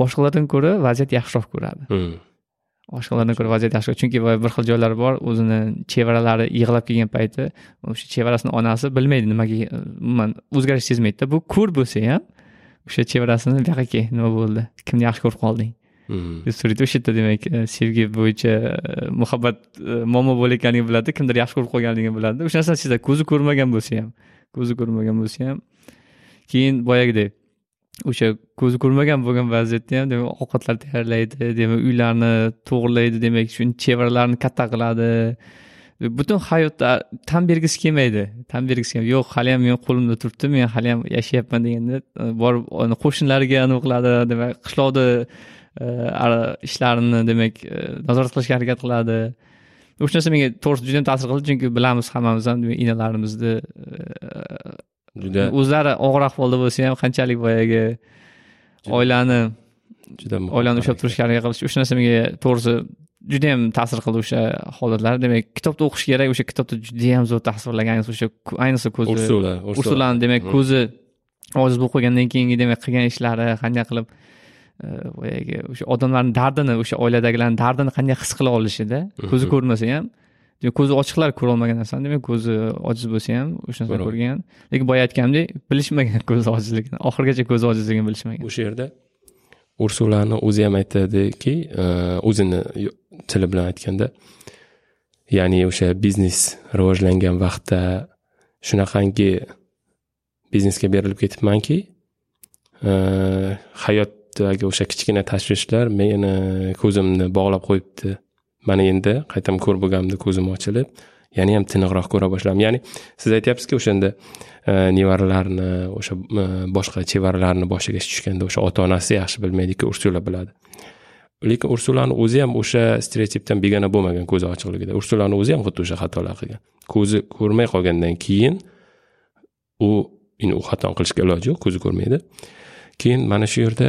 Boshqalardan ko'ra vaziyat yaxshiroq ko'radi Boshqalardan ko'ra vaziyat yaxshiroq chunki bir xil joylar bor o'zini chevaralari yig'lab kelgan payti o'sha chevarasini onasi bilmaydi nimaga umuman o'zgarish sezmaydida. Bu ko'r bo'lsa ham o'sha chevarasini bu yoqqa kel nima bo'ldi? Kimni yaxshi ko'rib qolding? Hmm. surati o'sha yerda demak e, sevgi bo'yicha e, muhabbat e, muammo bo'layotganligini biladi kimdir yaxshi ko'rib qolganligini biladi o'sha narsani sezadi. Ko'zi ko'rmagan bo'lsa ham ko'zi ko'rmagan bo'lsa ham keyin boyagidek o'sha ko'zi ko'rmagan bo'lgan vaziyatda ham demak ovqatlar tayyorlaydi demak uylarni to'g'irlaydi demak shuni chevralarni katta qiladi. Butun hayotda tan bergisi kelmaydi. Tan bergisi kelmaydi. Yo'q hali ham meni qo'limda turibdi men hali ham yashayapman deganda e, borib qo'shnilariga nima qiladi demak qishloqda e, ishlarini demak e, nazorat qilishga harakat qiladi. O'sha narsa menga to'g'risi juda yam ta'sir qildi chunki bilamiz hammamiz ham demak juda o'zlari og'ir ahvolda bo'lsa ham qanchalik boyagi oilani juda oilani ushlab turishga harakat qilish o'sha narsa menga to'g'risi juda yam ta'sir qildi o'sha holatlar. Demak kitobni o'qish kerak o'sha kitobda juda yam zo'r tasvirlagan ayniqsa o'sha ayniqsa ko'zi ursula ursulani demak ko'zi ojiz bo'lib qolgandan keyingi demak qilgan ishlari qanday qilib e, boyagi o'sha odamlarni dardini o'sha oiladagilarni dardini qanday his qila olishida ko'zi ko'rmasa ham ko'zi ochiqlar ko'rolmagan narsani demak ko'zi ojiz bo'lsa ham o'sha narsani ko'rgan. Lekin boya aytganimdek bilishmagan ko'zi ojizligini oxirigacha ko'zi ojizligini bilishmagan. O'sha yerda ursulani o'zi ham aytadiki e, o'zini tili bilan aytganda ya'ni o'sha biznes rivojlangan vaqtda shunaqangi biznesga berilib ketibmanki e, hayot kitobdagi o'sha kichkina tashvishlar meni ko'zimni bog'lab qo'yibdi mana endi qaytam ko'r bo'lganimda ko'zim ochilib yana ham tiniqroq ko'ra boshladim. Ya'ni siz aytyapsizki o'shanda e, nevaralarni o'sha e, boshqa chevaralarni boshiga ish tushganda o'sha ota onasi yaxshi bilmaydiki ursula biladi. Lekin ursulani o'zi ham o'sha stereotipdan begona bo'lmagan ko'zi ochiqligida ursulani o'zi ham xuddi o'sha xatolar qilgan ko'zi ko'rmay qolgandan keyin u endi u xato qilishga iloji yo'q ko'zi ko'rmaydi. Keyin mana shu yerda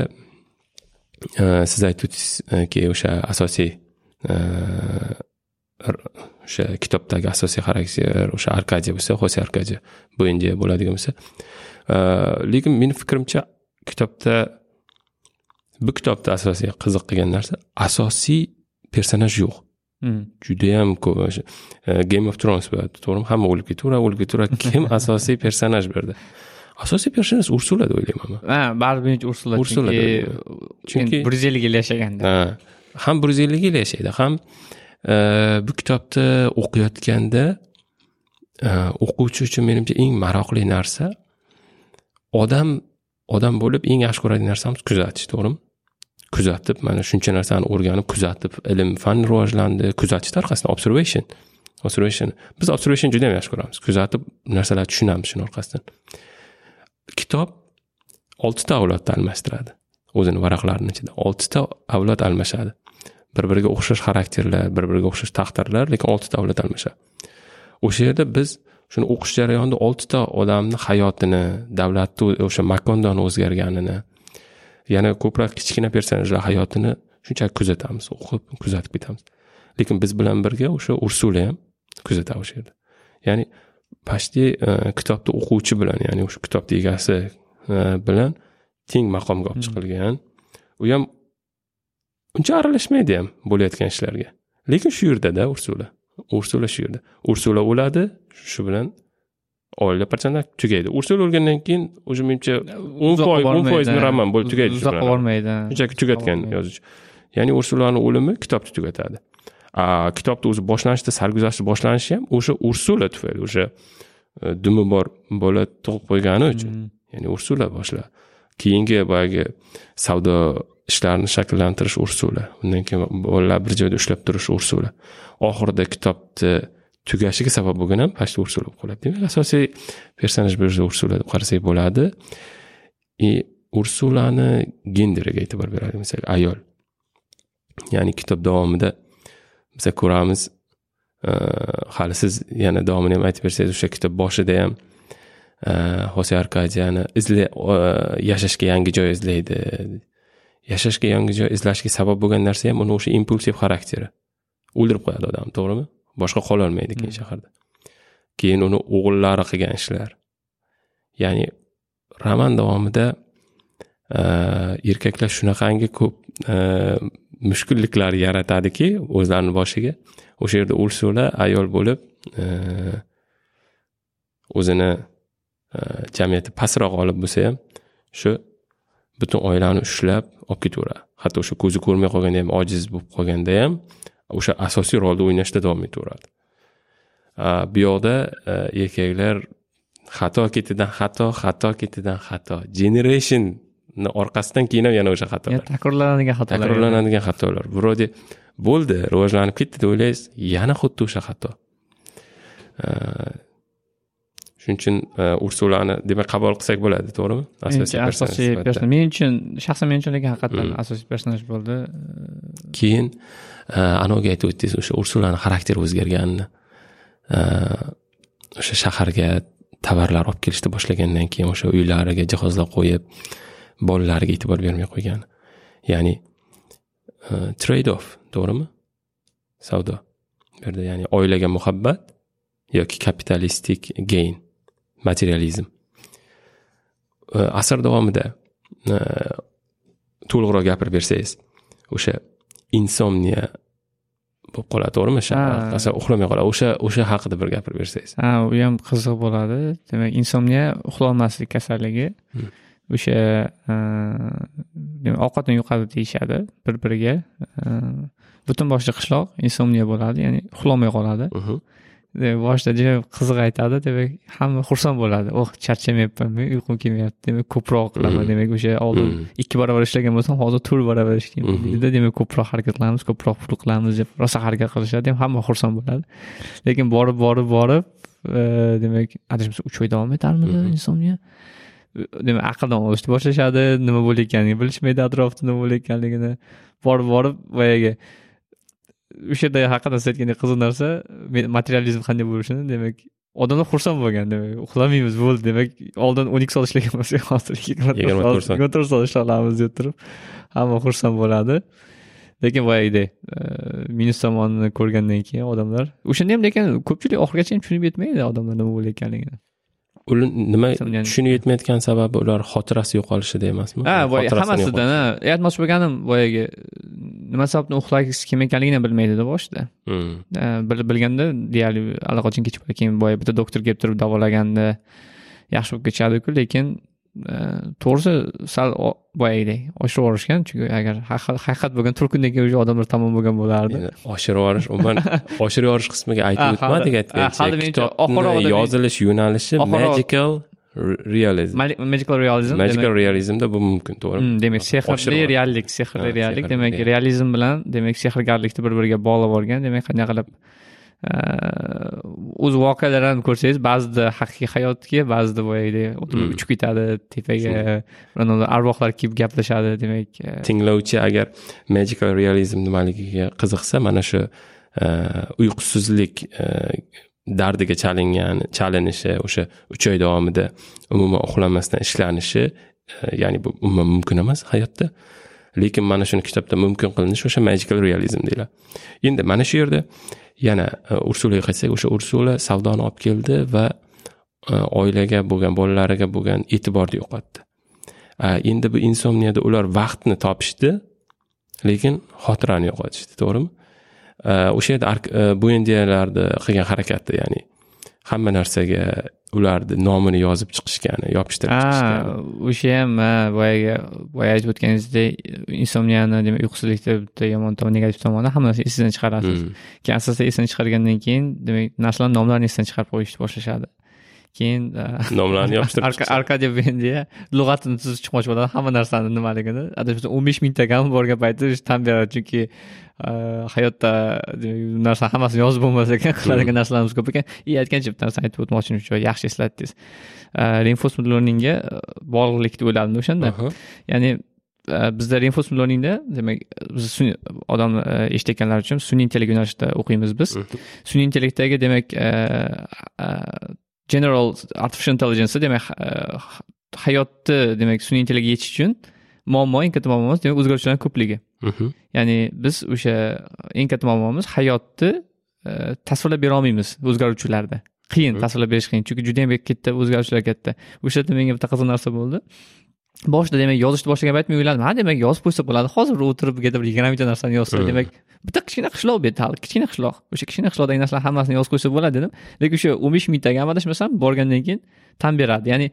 e, siz aytib o'sha asosiy o'sha kitobdagi asosiy xarakter o'sha arkadiya bo'lsa xose arkadiya bnd bo'ladigan bo'lsa lekin meni fikrimcha kitobda bu kitobda asosiy qiziq qilgan narsa asosiy personaj yo'q judayam ko'p game of thrones bo'ladi to'g'rimi hamma o'lib ketaveradi o'lib ketaveradi kim asosiy personaj bu yerda asosiy personaj ursula deb o'ylayman man ha baribir ursula Ursula chunki bir yuz ellik yil yashaganda ha ham bir yuz ellik yil yashaydi ham e, bu kitobni o'qiyotganda e, o'quvchi uchun menimcha eng maroqli narsa odam odam bo'lib eng yaxshi ko'radigan narsamiz kuzatish to'g'rimi? Kuzatib mana shuncha narsani o'rganib kuzatib ilm fan rivojlandi kuzatish orqasidan observation observation. Biz observation juda yam yaxshi ko'ramiz kuzatib narsalarni tushunamiz shuni orqasidan. Kitob oltita avlodni almashtiradi. O'zini varaqlarini ichida oltita avlod almashadi. Bir biriga o'xshash xarakterlar bir biriga o'xshash taqdirlar lekin oltita avlod almashadi. O'sha yerda biz shuni o'qish jarayonida oltita odamni hayotini davlatni o'sha makondan o'zgarganini yana ko'proq kichkina personajlar hayotini shunchaki kuzatamiz o'qib kuzatib ketamiz. Lekin biz bilan birga o'sha ursula ham kuzatadi o'sha yerda. Ya'ni почти e, kitobni o'quvchi bilan ya'ni o'sha kitobni egasi e, bilan teng maqomga olib chiqilgan. U ham uncha aralashmaydi ham bo'layotgan ishlarga. Lekin shu yerdada ursula ursula shu yerda. Ursula o'ladi shu bilan oila parchanlar tugaydi. Ursula o'lgandan keyin уже menimcha o'n foiz o'n foiz roman bo'lib tugaydi bilan. bormaydi. Shunchaki tugatgan yozuvchi. Ya'ni ursulani o'limi kitobni tugatadi. A kitobni o'zi boshlanishida sarguzashti boshlanishi ham o'sha ursula tufayli o'sha e, dumi bor bola tug'ib qo'ygani uchun. Hmm. ya'ni ursula boshla keyingi boyagi savdo ishlarini shakllantirish usuli undan keyin bolalar bir joyda ushlab turish usuli oxirida kitobni tugashiga sabab bo'lgan ham почти ursula bo'lib qoladi. Demak asosiy personaj bu yerda ursula deb qarasak bo'ladi. И ursulani genderiga e'tibor beradi masalan ayol. Ya'ni kitob davomida biz ko'ramiz e, hali siz yana davomini ham aytib bersangiz o'sha kitob boshida ham xose arkadiyani izla yashashga yangi joy izlaydi yashashga yangi joy izlashiga sabab bo'lgan narsa ham uni o'sha impulsiv xarakteri o'ldirib qo'yadi odamni to'g'rimi boshqa qololmaydi keyin shaharda keyin uni o'g'illari qilgan ishlar ya'ni roman davomida erkaklar shunaqangi ko'p mushkulliklar yaratadiki o'zlarini boshiga o'sha yerda ursula ayol bo'lib o'zini e, jamiyatda pastroq olib bo'lsa ham shu butun oilani ushlab olib ketaveradi. Hatto o'sha ko'zi ko'rmay qolganda ham ojiz bo'lib qolganda ham o'sha asosiy rolni o'ynashda davom etaveradi. Bu yoqda e, erkaklar xato ketidan xato xato ketidan xato generationni orqasidan keyin ham yana o'sha xatolar. Takrorlanadigan xatolar. Takrorlanadigan xatolar. Вроде bo'ldi rivojlanib ketdi deb o'ylaysiz yana xuddi o'sha xato shuning uchun e, ursulani demak qabul qilsak bo'ladi to'g'rimi? Asosiy personaj men uchun shaxsan men uchun lekin haqiqatdan Hmm. asosiy personaj bo'ldi keyin e, anaviga aytib o'tdingiz o'sha ursulani xarakteri o'zgarganini E, o'sha shaharga tovarlar olib kelishni boshlagandan keyin o'sha uylariga jihozlar qo'yib bolalariga e'tibor bermay qo'ygan ya'ni trade off to'g'rimi? Savdo. Bu yerda ya'ni oilaga muhabbat yoki kapitalistik gain materializm asr davomida to'liqroq gapirib bersangiz o'sha insomniya bo'lib qoladi to'g'rimi Ha. asal uxlamay qoladi. O'sha o'sha haqida bir gapirib bersangiz. Ha u ham qiziq bo'ladi. Demak insomniya uxlolmaslik kasalligi. O'sha e, demak ovqatni yo'qotadi deyishadi bir biriga E, butun boshli qishloq insomniya bo'ladi ya'ni uxlolmay qoladi. Mhm. demak boshida juda qiziq aytadi demak hamma xursand bo'ladi. Oh charchamayapman men uyqum kelmayapti demak ko'proq qilaman demak o'sha oldin ikki barobar ishlagan bo'lsam hozir to'rt barobar ishlayman deydida demak ko'proq harakat qilamiz ko'proq pul qilamiz deb rosa harakat qilishadi hamma xursand bo'ladi. Lekin borib borib borib demak adashmasam uch oy davom etarmidi insomniya demak aqldan ozishni boshlashadi nima bo'layotganini bilishmaydi atrofda nima bo'layotganligini. Borib borib boyagi o'sha yerda haqida siz aytgandek qiziq narsa materializm qanday bo'lishini demak odamlar xursand bo'lgan demak uxlamaymiz bo'ldi demak oldin o'n ikki soat ishlagan bo'lsak [LAUGHS] hozir yigirma to'rt soat ishlay olamiz deb turib hamma xursand bo'ladi. Lekin boyagidek minus tomonini ko'rgandan keyin odamlar o'shanda ham lekin ko'pchilik oxirigacha ham tushunib yetmaydi odamlar nima bo'layotganligini ular nima tushunib yetmayotgan sababi ular xotirasi yo'qolishida emasmi ha boya hammasidan aytmoqchi bo'lganim boyagi nima sababdan uxlagisi kelmayotganligini bilmaydida boshida bilganda deyarli allaqachon kechib keyin boya bitta doktor kelib turib davolaganda yaxshi bo'lib ketishadiku lekin to'g'risi sal boyagidek oshirib yuborishgan chunki agar haqiqat bo'lgan to'rt kundan keyin уже odamlar tamom bo'lgan bo'lardi. Oshirib yuborish umuman [LAUGHS] oshirib yuborish qismiga aytib o'tmadik aytgancha kitobni yozilish yo'nalishi magical realizm. Magical realizm magical realizmda bu mumkin to'g'rimi demak sehrli reallik sehrli reallik demak realizm bilan demak sehrgarlikni bir biriga bog'lab olgan demak qanday qilib o'z voqealarini ko'rsangiz ba'zida haqiqiy hayotga ba'zida boyagidek uchib ketadi tepaga arvohlar kelib gaplashadi demak tinglovchi agar magical realizm nimaligiga qiziqsa mana shu uyqusizlik dardiga chalingan chalinishi o'sha uch oy davomida umuman uxlamasdan ishlanishi e, ya'ni bu umuman mumkin emas hayotda. Lekin mana shuni kitobda mumkin qilinishi o'sha magical realizm deyiladi. Endi mana shu yerda yana e, ursulaga qaytsak o'sha ursula savdoni olib keldi va e, oilaga bo'lgan bolalariga bo'lgan e'tiborni yo'qotdi. Endi bu insomniyada ular vaqtni topishdi lekin xotirani yo'qotishdi to'g'rimi? O'sha yerda buendiyalarni qilgan harakati ya'ni hamma narsaga ularni nomini yozib chiqishgani yopishtirib chiqishgani. o'sha ham boyagi boya aytib o'tganingizdek insomniyani demak uyqusizlikni bitta yomon tomoni negativ tomoni hamma narsani esingizdan chiqarasiz. Keyin asosda esdan chiqargandan keyin demak narsalarni nomlarini esdan chiqarib qo'yishni boshlashadi. Keyin nomlarni [LAUGHS] yopishtirib arkadiy bendiya lug'atini tuzib chiqmoqchi bo'ladi hamma narsani nimaligini. Adashmasam o'n besh mingtagami borgan payti tan beradi chunki hayotda narsa hammasini yozib bo'lmas ekan qiladigan narsalarimiz ko'p ekan. И aytgancha bitta narsani aytib o'tmoqchi edim yaxshi eslatdingiz. Reinforcement learningga bog'liqlik deb o'yladim o'shanda. Ya'ni bizda reinforcement learningda demak biz odam eshitayotganlar uchun sun'iy intellekt yo'nalishida o'qiymiz biz. Sun'iy intellektdagi demak general artificial intelligence demak hayotni demak sun'iy intellektga yetish uchun muammo eng katta muammomiz demak o'zgaruvchilarni ko'pligi ya'ni biz o'sha eng katta muammomiz hayotni tasvirlab bera olmaymiz o'zgaruvchilarda. Qiyin tasvirlab berish qiyin. Chunki judayam katta o'zgaruvchilar katta. O'sha yerda menga bitta qiziq narsa bo'ldi. Boshida demak yozishni boshlagan payt men o'yladim ha demak yozib qo'ysa bo'ladi. Hozir o'tirib bir yigirma mingta narsani yozsa demak bitta kichkina qishloq bu yerda kichkina qishloq. O'sha kichkina qishloqdagi narsalarni hammasini yozib qo'ysa bo'ladi dedim. Lekin o'sha o'n besh mingtaga adashmasam borgandan keyin tan beradi. Ya'ni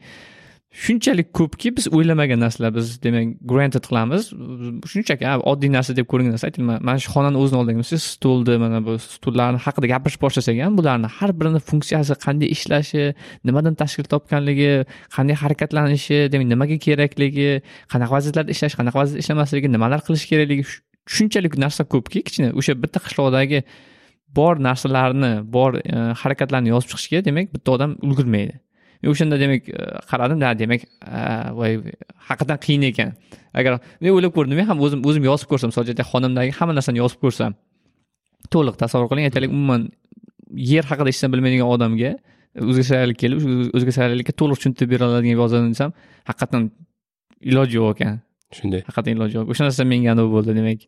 shunchalik ko'pki biz o'ylamagan narsalar biz demak granted qilamiz. Shunchaki oddiy narsa deb ko'ringan narsa aytayman mana shu xonani o'zini oldiga bo'lsa stulni mana bu stullarni haqida gapirish boshlasak ham bularni har birini funksiyasi qanday ishlashi nimadan tashkil topganligi qanday harakatlanishi demak nimaga kerakligi qanaqa vaziyatlarda ishlash qanaqa vaziyatda ishlamasligi nimalar qilish kerakligi shunchalik narsa ko'pki kichkina o'sha bitta qishloqdagi bor narsalarni bor e, harakatlarni yozib chiqishga demak bitta odam ulgurmaydi. Men o'shanda demak qaradim demak voy haqiqatdan qiyin ekan. Agar men o'ylab ko'rdim men ham o'zim o'zim yozib ko'rsam misol uchun xonamdagi hamma narsani yozib ko'rsam to'liq tasavvur qiling aytaylik umuman yer haqida hech narsa bilmaydigan odamga o'zbekistonlik kelib o'zbekistonlikka to'liq tushuntirib bera oladigan yozaman desam haqiqatdan iloji yo'q ekan. Shunday. Haqiqatdan iloji yo'q. O'sha narsa menga anavi bo'ldi demak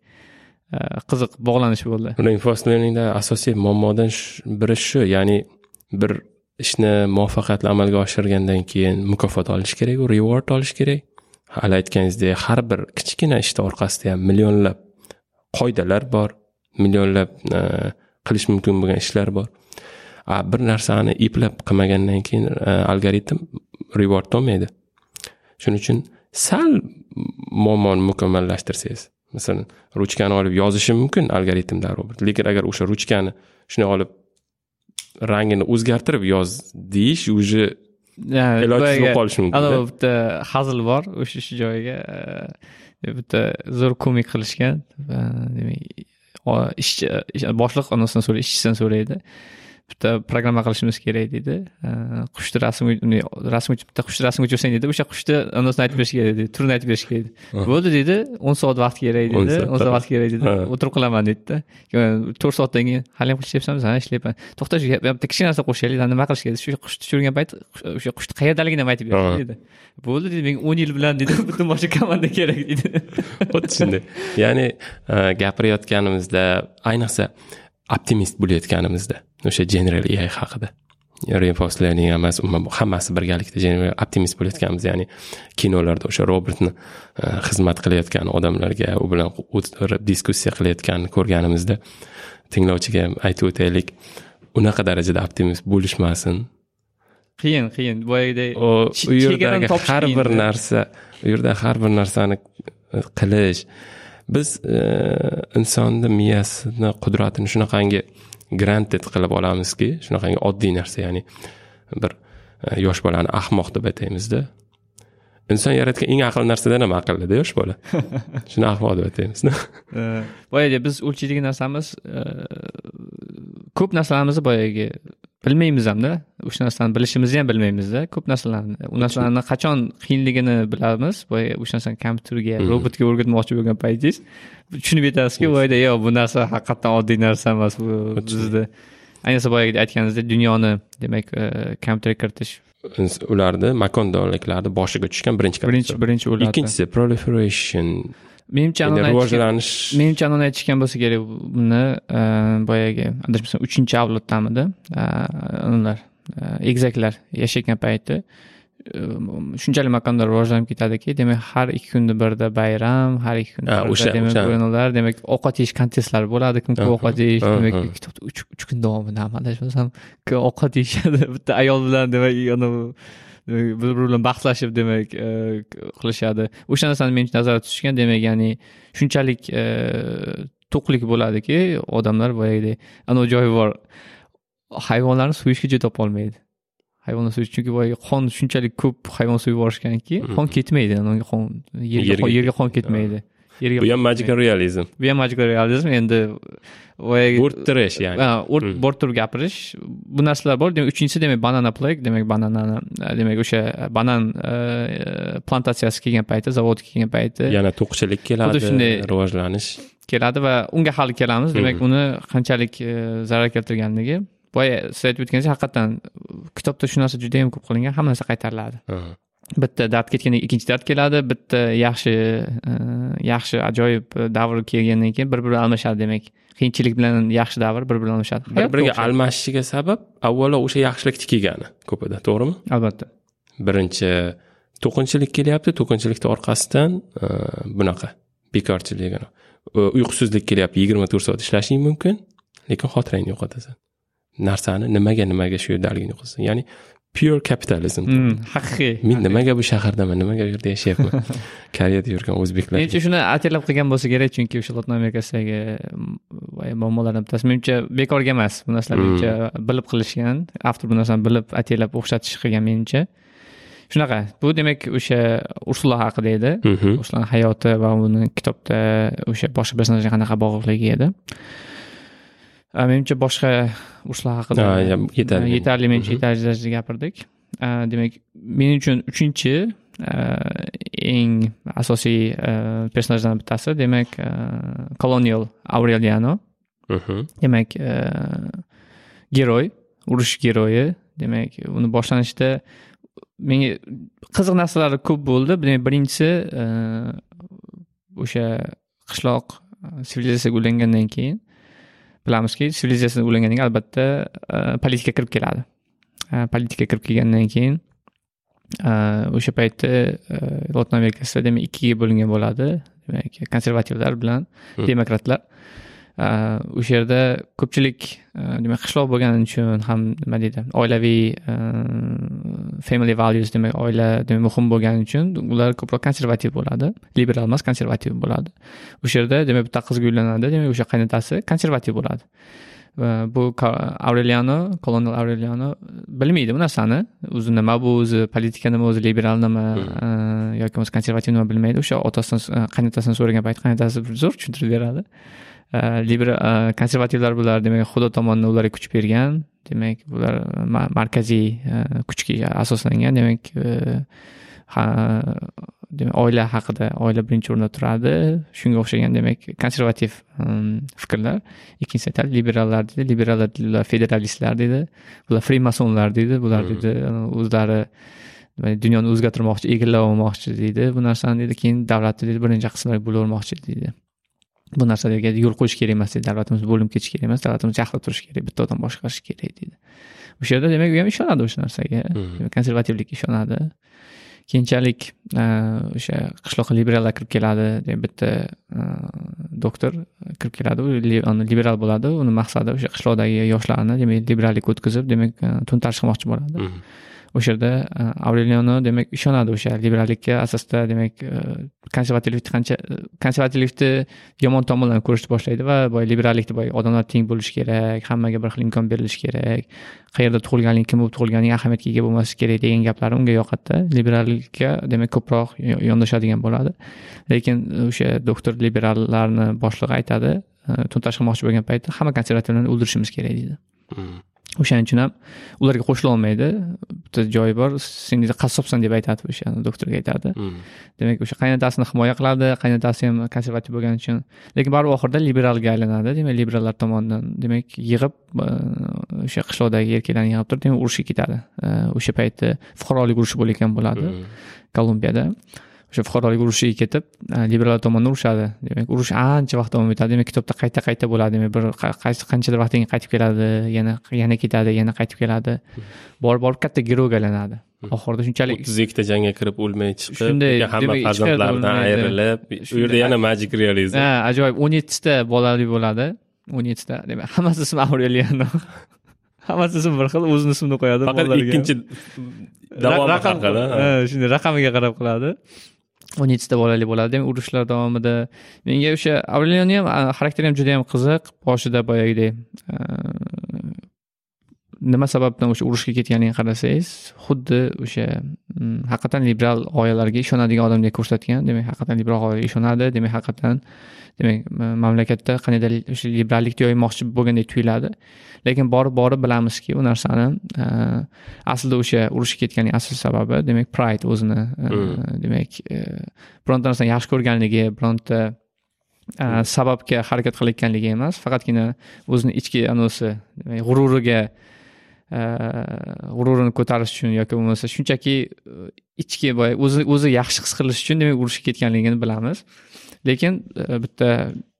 qiziq bog'lanish bo'ldi. Reinforcement learningda asosiy muammodan biri shu ya'ni bir ishni muvaffaqiyatli amalga oshirgandan keyin mukofot olish kerak reward olish kerak. Hali aytganingizdek har bir kichkina ishni orqasida ham millionlab qoidalar bor millionlab e, qilish mumkin bo'lgan ishlar bor. Bir narsani eplab qilmagandan keyin e, algoritm reward olmaydi shuning uchun sal muammoni mukammallashtirsangiz masalan ruchkani olib yozishi mumkin algoritm darrov lekin agar o'sha ruchkani shunday olib rangini o'zgartirib yoz deyish уже ilojsiz bo'lib qolishi mumkin anavi bitta hazil bor o'sha shu joyiga e, bitta zo'r komik qilishgan. Demak ishchi ish- boshliq anasidan so'raydi ishchisidan so'raydi bitta programma qilishimiz kerak deydi. Qushni rasm rasm bitta qushni rasmga tushirsang deydi o'sha qushni anasini aytib berish kerak deydi turini aytib berish kerak deydi. Bo'ldi deydi o'n soat vaqt kerak deydi o'n soat vaqt kerak deydi o'tirib qilaman deydida to'rt soatdan keyin hali ham ishlayapsanmi ha ishlayapman. To'xta shu bitta kichkina narsa qo'shaylik nima qilish kerak? Shu qushni tushirgan payt o'sha qushni qayerdaligini ham aytib ber deydi. Bo'ldi deydi menga o'n yil bilan deydi butun boshqa komanda kerak deydi. [LAUGHS] Xuddi shunday. Ya'ni e, gapirayotganimizda ayniqsa optimist bo'layotganimizda o'sha general ai haqida. Reinforced learning emas umuman hammasi birgalikda optimist bo'layotganimiz ya'ni kinolarda o'sha robotni e, xizmat qilayotgan odamlarga u bilan o'tirib diskussiya qilayotganini ko'rganimizda tinglovchiga ham aytib o'taylik unaqa darajada optimist bo'lishmasin. Qiyin qiyin. Boyagidek u yerdagi har bir narsa u yerda har bir narsani qilish biz e, insonni miyasini qudratini shunaqangi granted qilib olamizki shunaqangi oddiy narsa ya'ni bir e, yosh bolani ahmoq deb ataymizda. Inson yaratgan eng aqlli narsadan ham aqllida yosh bola. [LAUGHS] Shuni ahmoq deb ataymiz E, boyagi biz o'lchaydigan narsamiz ko'p narsalarimizni boyagi bilmaymiz hamda. O'sha narsani bilishimizni ham bilmaymizda. Ko'p narsalarni u narsalarni qachon qiyinligini bilamiz. Boyagi o'sha narsani kompyuterga robotga o'rgatmoqchi bo'lgan paytingiz. Tushunib yetasizki boyada yo bu narsa haqiqatdan oddiy narsa emas bu bizni ayniqsa boyagi aytganingizdek dunyoni demak e, kompyuterga kiritish. Ularni makondorliklarni boshiga tushgan birinchi birinchi birinchi ularda ikkinchisi proliferation anani aytishgan- rivojlanish menimcha anani aytishgan bo'lsa kerak buni e, boyagi. Adashmasam uchinchi avloddamidi e, ular e, egizaklar yashayotgan payti shunchalik makanda rivojlanib ketadiki demak har ikki kunda birda bayram har ikki kunda o'sha- demak o'yinlar demak ovqat yeyish kontestlari bo'ladi. Kim ko'p ovqat yeyish demak uch kun davomida adashmasam ovqat yeyishadi bitta ayol bilan demak anavi bir bilan bahslashib demak e, qilishadi. O'sha narsani menimcha nazarda tutishgan demak ya'ni shunchalik e, to'qlik bo'ladiki odamlar boyagidek anavi joyi bor. Hayvonlarni so'yishga joy topolmaydi hayvonni so'yish chunki boyagi qon shunchalik ko'p hayvon so'yib yuborishganki qon ketmaydi yerga qon- ketmaydi bu ham magical realizm. Bu ham magical realizm. Endi bo'rttirish ya'ni. Bo'rtib turib gapirish. Bu narsalar bor. Demak uchinchisi demak banana plague demak bananani demak o'sha banan e, plantatsiyasi kelgan payti zavod kelgan payti yana to'qchilik keladi Xuddi shunday- rivojlanish. keladi va unga hali kelamiz. Demak Mhm. uni qanchalik e, zarar keltirganligi. Boya siz aytib o'tganingizdek haqiqatdan kitobda shu narsa juda yam ko'p qilingan hamma narsa qaytariladi. Bitta dard ketgandan keyin ikkinchi dard keladi bitta yaxshi e, yaxshi ajoyib davr kelgandan keyin bir biri almashadi demak. Qiyinchilik bilan yaxshi davr bir biri almashadi bir biriga almashishiga sabab avvalo o'sha yaxshilikni kelgani ko'pida to'g'rimi? Albatta. Birinchi to'qinchilik kelyapti. To'qinchilikni orqasidan e, bunaqa bekorchilik e, uyqusizlik kelyapti. Yigirma to'rt soat ishlashing mumkin lekin xotirangni yo'qotasan. Narsani nimaga nimaga shu yerdaligini yo'qotasan? Ya'ni pure capitalism. Mm, haqiqiy. Men nimaga bu shahardaman nimaga bu yerda yashayapman? [LAUGHS] Koreyada yurgan o'zbeklar. Menimcha shuni ataylab qilgan bo'lsa kerak chunki o'sha lotin amerikasidagi mm, muammolardan bittasi. Menimcha bekorga emas. Bu narsalar menimcha bilib qilishgan. Avtor bu narsani bilib ataylab o'xshatish qilgan menimcha. Shunaqa. Bu demak o'sha ursula haqida edi. Mhm. ursulani hayoti va uni kitobda o'sha boshqa personajga qanaqa bog'liqligi edi menimcha boshqa ursula haqida yetarli. yetarli menimcha yetarli darajada gapirdik demak men uchun uchinchi eng asosiy personajlardan bittasi demak kolonial aureliano demak a, giroy urush giroyi demak uni boshlanishida menga qiziq narsalari ko'p bo'ldi demak birinchisi o'sha qishloq sivilizatsiyaga ulangandan keyin bilamizki sivilizatsiyaga ulangandan keyin albatta a, politika kirib keladi. A, politika kirib kelgandan keyin a, o'sha paytda lotin amerikasida demak ikkiga bo'lingan bo'ladi. Demak konservativlar bilan Hmm. demokratlar o'sha yerda ko'pchilik demak qishloq bo'lgani uchun ham nima deydi oilaviy family values demak oila demak muhim bo'lgani uchun ular ko'proq konservativ bo'ladi liberal emas konservativ bo'ladi o'sha yerda demak bitta qizga uylanadi demak o'sha qaynotasi konservativ bo'ladi bu aureliano kolonel aureliano bilmaydi bu narsani o'zi nima bu o'zi politika nima o'zi liberal nima yoki bo'lmasa konservativ nima bilmaydi o'sha otasidan qaynotasidan so'ragan payti qaynotasi zo'r tushuntirib beradi liberal konservativlar bular demak xudo tomonidan ularga kuch bergan demak bular markaziy kuchga asoslangan demak demak oila haqida oila birinchi o'rinda turadi shunga o'xshagan demak konservativ fikrlar ikkinchisi aytadi liberallar deydi liberallar federalistlar deydi bular frimasonlar deydi bular deydi o'zlari dunyoni o'zgartirmoqchi egallab olmoqchi deydi bu narsani deydi keyin davlatni deydi bir necha qismlarga bo'lavermoqchi deydi bu narsalarga yo'l qo'yish kerak emas deydi davlatimiz bo'linib ketishi kerak emas davlatimiz jahlda turishi kerak bitta odam boshqarishi kerak deydi o'sha yerda demak u ham ishonadi o'sha narsaga. Hmm. konservativlikka ishonadi. Keyinchalik o'sha qishloqqa liberallar kirib keladi. Bitta doktor kirib keladi. U liberal bo'ladi. Uni maqsadi o'sha qishloqdagi yoshlarni demak liberallikka o'tkazib demak to'ntarish qilmoqchi bo'ladi. Hmm. O'sha yerda e, avreliano demak ishonadi o'sha liberallikka asosda demak e, konservativlikni qancha e, konservativlikni yomon tomonlarini ko'rishni boshlaydi va boy liberallikni boy odamlar teng bo'lishi kerak hammaga bir xil imkon berilishi kerak qayerda tug'ilganing kim bo'lib tug'ilganing ahamiyatga ega bo'lmasligi kerak degan gaplar unga yoqadida. Liberallikka demak ko'proq yondashadigan bo'ladi. Lekin o'sha doktor liberallarni boshlig'i aytadi to'ntarish qilmoqchi bo'lgan paytda hamma konservativlarni o'ldirishimiz kerak deydi. Hmm. O'shaning uchun ham ularga qo'shila olmaydi. Bitta joyi bor sen qassobsan deb aytadi o'sha doktorga aytadi. Hmm. demak o'sha qaynotasini himoya qiladi qaynotasi ham konservativ bo'lgani uchun. Lekin baribir oxirida liberalga aylanadi demak liberallar tomonidan demak yig'ib o'sha qishloqdagi erkaklarni yig'ib turib demak urushga ketadi. O'sha paytda fuqarolik urushi bo'layotgan bo'ladi hmm. kolumbiyada o'sha fuqarolik urushiga ketib liberallar tomonidan urushadi demak urush ancha vaqt davom etadi demak kitobda qayta qayta bo'ladi demak bir qanchadir vaqtdan keyin qaytib keladi yana yana ketadi yana qaytib keladi borib borib katta geroyga aylanadi oxirida shunchalik o'ttiz ikkita jangga kirib o'lmay chiqib shunday hamma farzandlaridan ayrilib u yerda yana magic realizm ha ajoyib o'n yettita bolali bo'ladi o'n yettita demak hammasi ismi aureliano hammasi ismi bir xil o'zini ismini qo'yadi faqat ikkinchi davomi haqida shunday raqamiga qarab qiladi o'n bolali bo'ladi urushlar davomida menga o'sha avliyoni ham xarakteri ham juda yam qiziq boshida boyagidek nima sababdan o'sha urushga ketganligini qarasangiz xuddi o'sha haqiqatdan liberal g'oyalarga ishonadigan odamdek ko'rsatgan demak haqiqatdan liberal g'oyalarga ishonadi demak haqiqatdan demak mamlakatda qandaydir o'sha liberallikni yoymoqchi bo'lgandek tuyuladi lekin borib borib bilamizki u narsani aslida o'sha urushga ketganning asl sababi demak pride o'zini hmm. demak bironta narsani yaxshi ko'rganligi bironta sababga harakat qilayotganligi emas faqatgina o'zini ichki anavisi g'ururiga g'ururini ko'tarish uchun yoki bo'lmasa shunchaki ichki boya o'zi o'zi yaxshi his qilish uchun demak urushga ketganligini bilamiz. Lekin e, bitta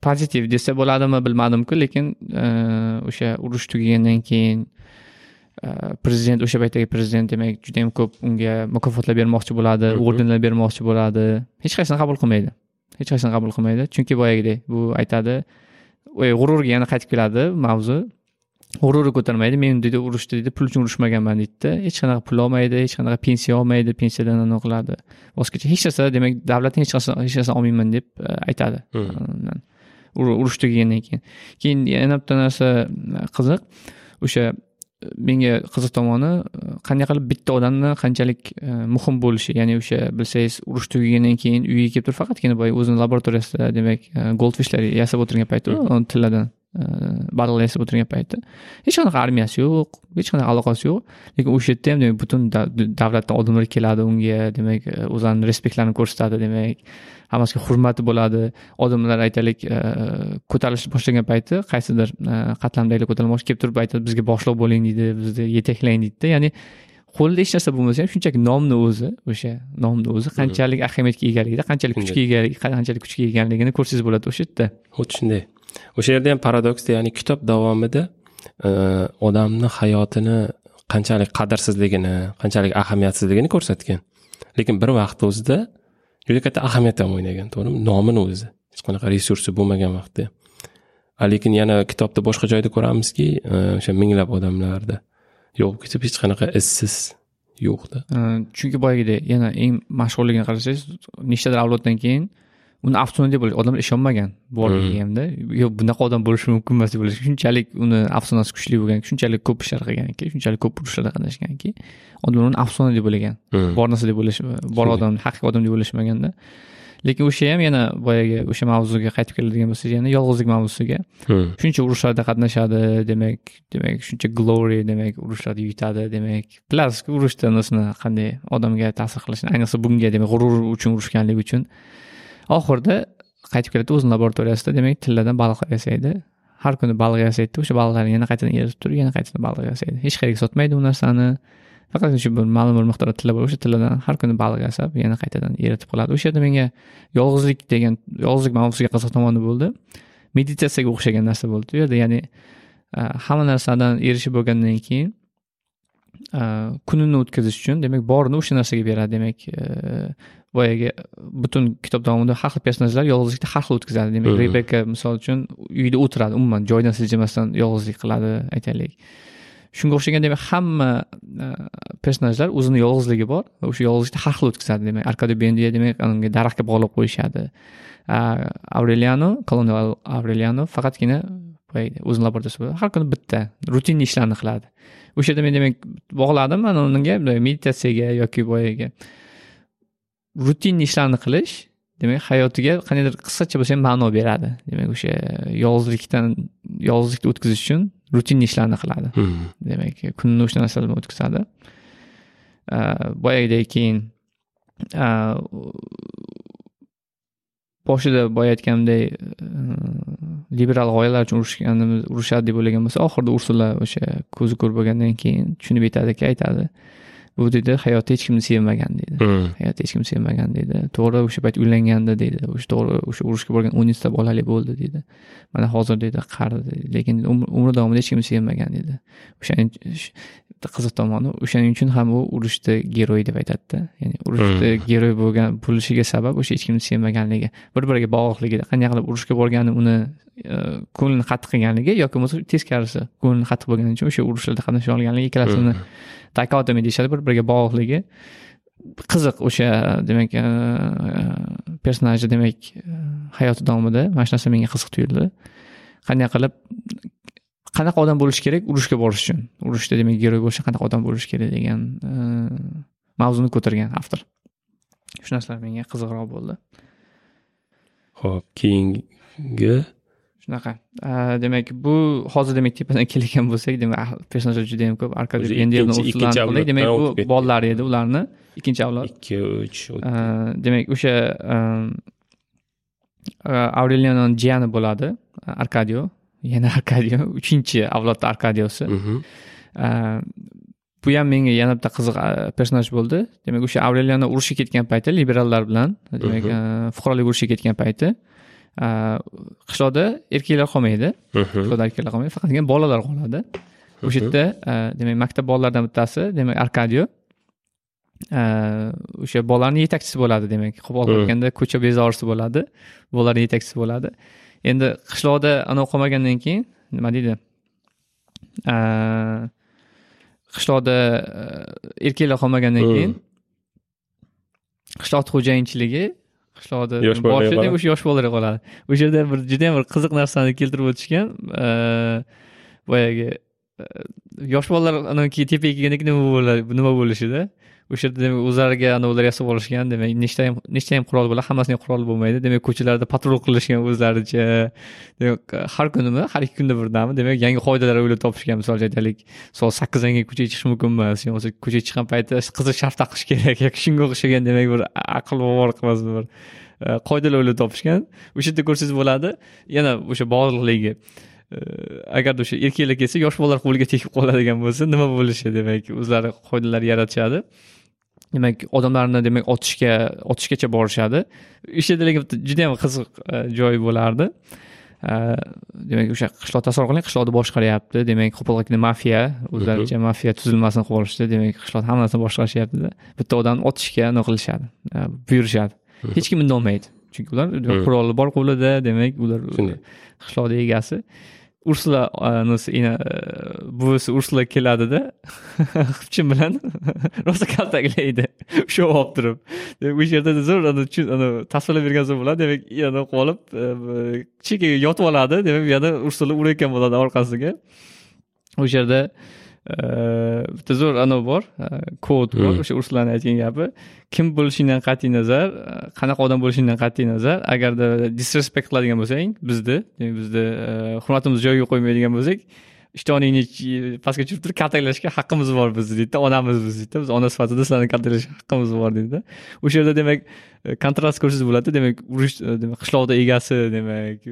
pozitiv desa bo'ladimi bilmadimku lekin o'sha urush tugagandan keyin prezident o'sha paytdagi prezident demak juda yam ko'p unga mukofotlar bermoqchi bo'ladi ordenlar bermoqchi bo'ladi. Hech qaysini qabul qilmaydi. Hech qaysini qabul qilmaydi. Chunki boyagidek bu aytadi g'ururga yana qaytib keladi mavzu g'ururi ko'tarmaydi men deydi urushda deydi pul uchun urushmaganman deydida hech qanaqa pul olmaydi hech qanaqa pensiya olmaydi pensiyadan anaqa qiladi voz kechadi hech narsa demak davlatdan hech narsa hech narsa olmayman deb e, aytadi. Hmm. urush tugagandan keyin. Keyin yana bitta narsa e, qiziq. O'sha e, menga qiziq tomoni qanday qilib bitta odamni qanchalik muhim bo'lishi. Ya'ni o'sha bilsangiz urush tugagandan keyin uyiga kelib turib faqatgina boya o'zini laboratoriyasida demak goldfishlar yasab o'tirgan payti tilladan yasab o'tirgan paytda hech qanaqa armiyasi yo'q hech qanaqa aloqasi yo'q lekin o'sha yerda ham demak butun davlatdan odamlar keladi unga demak o'zlarini respektlarini ko'rsatadi demak hammasiga hurmati bo'ladi odamlar aytaylik ko'tarilishni boshlagan payti qaysidir qatlamdagilar ko'tarilmoqchi kelib turib aytadi bizga boshliq bo'ling deydi bizni yetaklang deydida ya'ni qo'lida hech narsa bo'lmasa ham shunchaki nomni o'zi o'sha nomni o'zi qanchalik ahamiyatga egaligida qanchalik kuchga qanchalik kuchga egaligini ko'rsangiz bo'ladi o'sha yerda xuddi shunday o'sha yerda ham paradoksda ya'ni kitob davomida e, odamni hayotini qanchalik qadrsizligini qanchalik ahamiyatsizligini ko'rsatgan. Lekin bir vaqtni o'zida juda katta ahamiyat ham o'ynagan to'g'rimi? Nomini o'zi. Hech qanaqa resursi bo'lmagan vaqtda. Lekin yana kitobda boshqa joyda ko'ramizki e, o'sha minglab odamlarda yo'q ketib hech qanaqa izsiz yo'qda. E, chunki boyagidek yana eng mashhurligini qarasangiz nechtadir avloddan keyin uni afsona deb odamlar ishonmagan borligiga yo'q bunaqa odam bo'lishi mumkin emas deb shunchalik uni afsonasi kuchli bo'lgan shunchalik ko'p ishlar qilganki shunchalik ko'p urushlarda qatnashganki odamlar uni afsona deb o'ylagan. Bor narsa deb o'ylash bor odam haqiqiy odam deb o'ylashmaganda. Lekin o'sha ham yana boyagi o'sha mavzuga qaytib keladigan bo'lsak yana yolg'izlik mavzusiga. Shuncha urushlarda qatnashadi demak demak shuncha glory demak urushlarda yutadi demak bilasizku urushda nasini qanday odamga ta'sir qilishini ayniqsa bunga demak g'urur uchun urushganligi uchun oxirida qaytib keladi o'zini laboratoriyasida demak tilladan baliqlar yasaydi. Har kuni baliq yasaydida o'sha baliqlarni yana qaytadan eritib turib yana qaytadan baliq yasaydi. Hech qayerga sotmaydi u narsani. Faqat shu bir ma'lum bir miqdorda tilla bor o'sha tilladan har kuni baliq yasab yana qaytadan eritib qiladi o'sha yerda menga yolg'izlik degan yolg'izlik mavzusiga qiziq tomoni bo'ldi. Meditatsiyaga o'xshagan narsa bo'ldi u yerda ya'ni hamma narsadan erishib bo'lgandan keyin kunini o'tkazish uchun demak borini o'sha narsaga beradi. Demak boyagi butun kitob davomida har xil personajlar yolg'izlikni har xil o'tkazadi. Demak rebeka misol uchun uyda o'tiradi umuman joyidan siljimasdan yolg'izlik qiladi aytaylik. Shunga o'xshagan demak hamma personajlar o'zini yolg'izligi bor va o'sha yolg'izlikni har xil o'tkazadi. Demak arkadiy bendiya demak unga daraxtga bog'lab qo'yishadi avreliano kolonial avreliano faqatgina o'zini laboratoriyasi har kuni bitta rutinniy ishlarni qiladi. O'sha yerda men demak bog'ladim mana unga meditatsiyaga yoki boyagi. Rutinniy ishlarni qilish demak hayotiga qandaydir qisqacha bo'lsa ham ma'no beradi. Demak o'sha yolg'izlikdan yolg'izlikni o'tkazish uchun rutinniy ishlarni qiladi. Demak kunini o'sha narsa bilan o'tkazadi boyagidek keyin boshida boya aytganimdek liberal g'oyalar uchun urushganimiz urushadi deb o'ylagan bo'lsa oxirida ursula o'sha ko'zi ko'r bo'lgandan keyin tushunib yetadiki aytadi bu deydi hayotda hech kimni sevmagan deydi hayotda hech kimni sevmagan deydi to'g'ri o'sha payt uylangandi deydi o'sha to'g'ri o'sha urushga borgan o'nnizta bolali bo'ldi deydi mana hozir deydi qaridi lekin umri davomida hech kimni sevmagan deydi o'shaning qiziq tomoni o'shaning uchun ham u urushda geroy deb aytadida ya'ni urushda geroy bo'lgan bo'lishiga sabab o'sha hech kimni sevmaganligi bir biriga bog'liqligida qanday qilib urushga borgani uni ko'nglini qattiq qilganligi yoki bo'lmasa teskarisi ko'nglini qattiq bo'lgani uchun o'sha urushlarda qatnasha olganligi ikkalasini takotomi deyishadi bir biriga bog'liqligi. Qiziq o'sha demak personaji demak hayoti davomida mana shu narsa menga qiziq tuyuldi. Qanday qilib qanaqa odam bo'lishi kerak urushga borish uchun? Urushda demak geroy bo'lishda qanaqa odam bo'lishi kerak? degan mavzuni ko'targan avtor. Shu narsalar menga qiziqroq bo'ldi. Ho'p keyingi shunaqa. Demak bu hozir demak tepadan [LAUGHS] keladigan bo'lsak demak personajlar juda yam ko'p arkadiy demak bu bolalar edi ularni. Ikkinchi avlod. Ikki uch demak o'sha avrelianoni jiyani bo'ladi arkadio yana arkadio uchinchi avlodda arkadiosi. Bu ham menga yana bitta qiziq personaj bo'ldi. Demak o'sha avreliano urushga ketgan payti liberallar bilan demak fuqarolik urushiga ketgan payti qishloqda erkaklar qolmaydi. Qishloqda erkaklar qolmaydi faqatgina bolalar qoladi. O'sha yerda demak maktab bolalaridan bittasi demak arkadio. O'sha bolalarni yetakchisi bo'ladi demak olib aytganda ko'cha bezorisi bo'ladi. Bolalarni yetakchisi bo'ladi endi qishloqda anavi qolmagandan keyin nima deydi? Qishloqda erkaklar qolmagandan keyin qishloqni xo'jayinchiligi qishloqda boshida o'sha yosh bolalar qoladi. O'sha yerda bir judayam bir qiziq narsani keltirib o'tishgan boyagi yosh bolalar keyin tepaga kelgandan keyin nima bo'ladi nima bo'lishida o'sha yerda demak o'zlariga anavilar yasab olishgan demak nechta ham nechta ham qurol bo'ladi hammasini ham qurol bo'lmaydi. Demak ko'chalarda patrul qilishgan o'zlaricha demak har kunimi har ikki kunda birdami demak yangi qoidalar o'ylab topishgan misol uchun aytaylik soat sakkizdan keyin ko'chaga chiqish mumkin emas yo bo'lmasa ko'chaga chiqqan paytda qizil sharf taqish kerak yoki shunga o'xshagan demak bir aql bovar qilmas bir e, qoidalar o'ylab topishgan. O'sha yerda ko'rsangiz bo'ladi yana o'sha bog'liqligi e, agarda o'sha erkaklar kelsa yosh bolalar qo'liga tegib qoladigan bo'lsa nima bo'lishi demak o'zlari qoidalar yaratishadi. Demak odamlarni demak otishga otishgacha borishadi. O'sha lekin juda yam qiziq joy bo'lardi. Demak o'sha qishloq tasavvur qiling qishloqni boshqaryapti. Demak qo'polgina mafiya o'zlaricha mafiya tuzilmasini qilib olishdi. Demak qishloq hammasini boshqarishyaptida bitta odamni otishga nima qilishadi? Buyurishadi. Hech kim indamolmaydi chunki ular quroli bor qo'lida demak ular qishloqni egasi ursula uh, anisi uh, buvisi ursula keladida xipchin [LAUGHS] bilan [LAUGHS] rosa kaltaklaydi [LAUGHS] shu olib turib. Demak o'sha yerda zo'r tasvirlab bergan so'ng bo'ladi. Demak yana qolib uh, chekkaga yotib oladi. Demak yana ursula urayotgan bo'ladi orqasiga. O'sha yerda bitta zo'r anavi bor kod bor o'sha ursulani aytgan gapi kim bo'lishingdan qat'iy nazar qanaqa odam bo'lishingdan qat'iy nazar agarda disrespekt qiladigan bo'lsang bizni bizni hurmatimizni joyiga qo'ymaydigan bo'lsak ishtoningni pastga tushirib turib kaltaklashga haqqimiz bor bizni deydida onamiz biz deydida biz ona sifatida sizlarni kaltaklashga haqqimiz bor deydida o'sha yerda demak e, kontrast ko'rsatib bo'ladida demak urush e, demak qishloqda egasi demak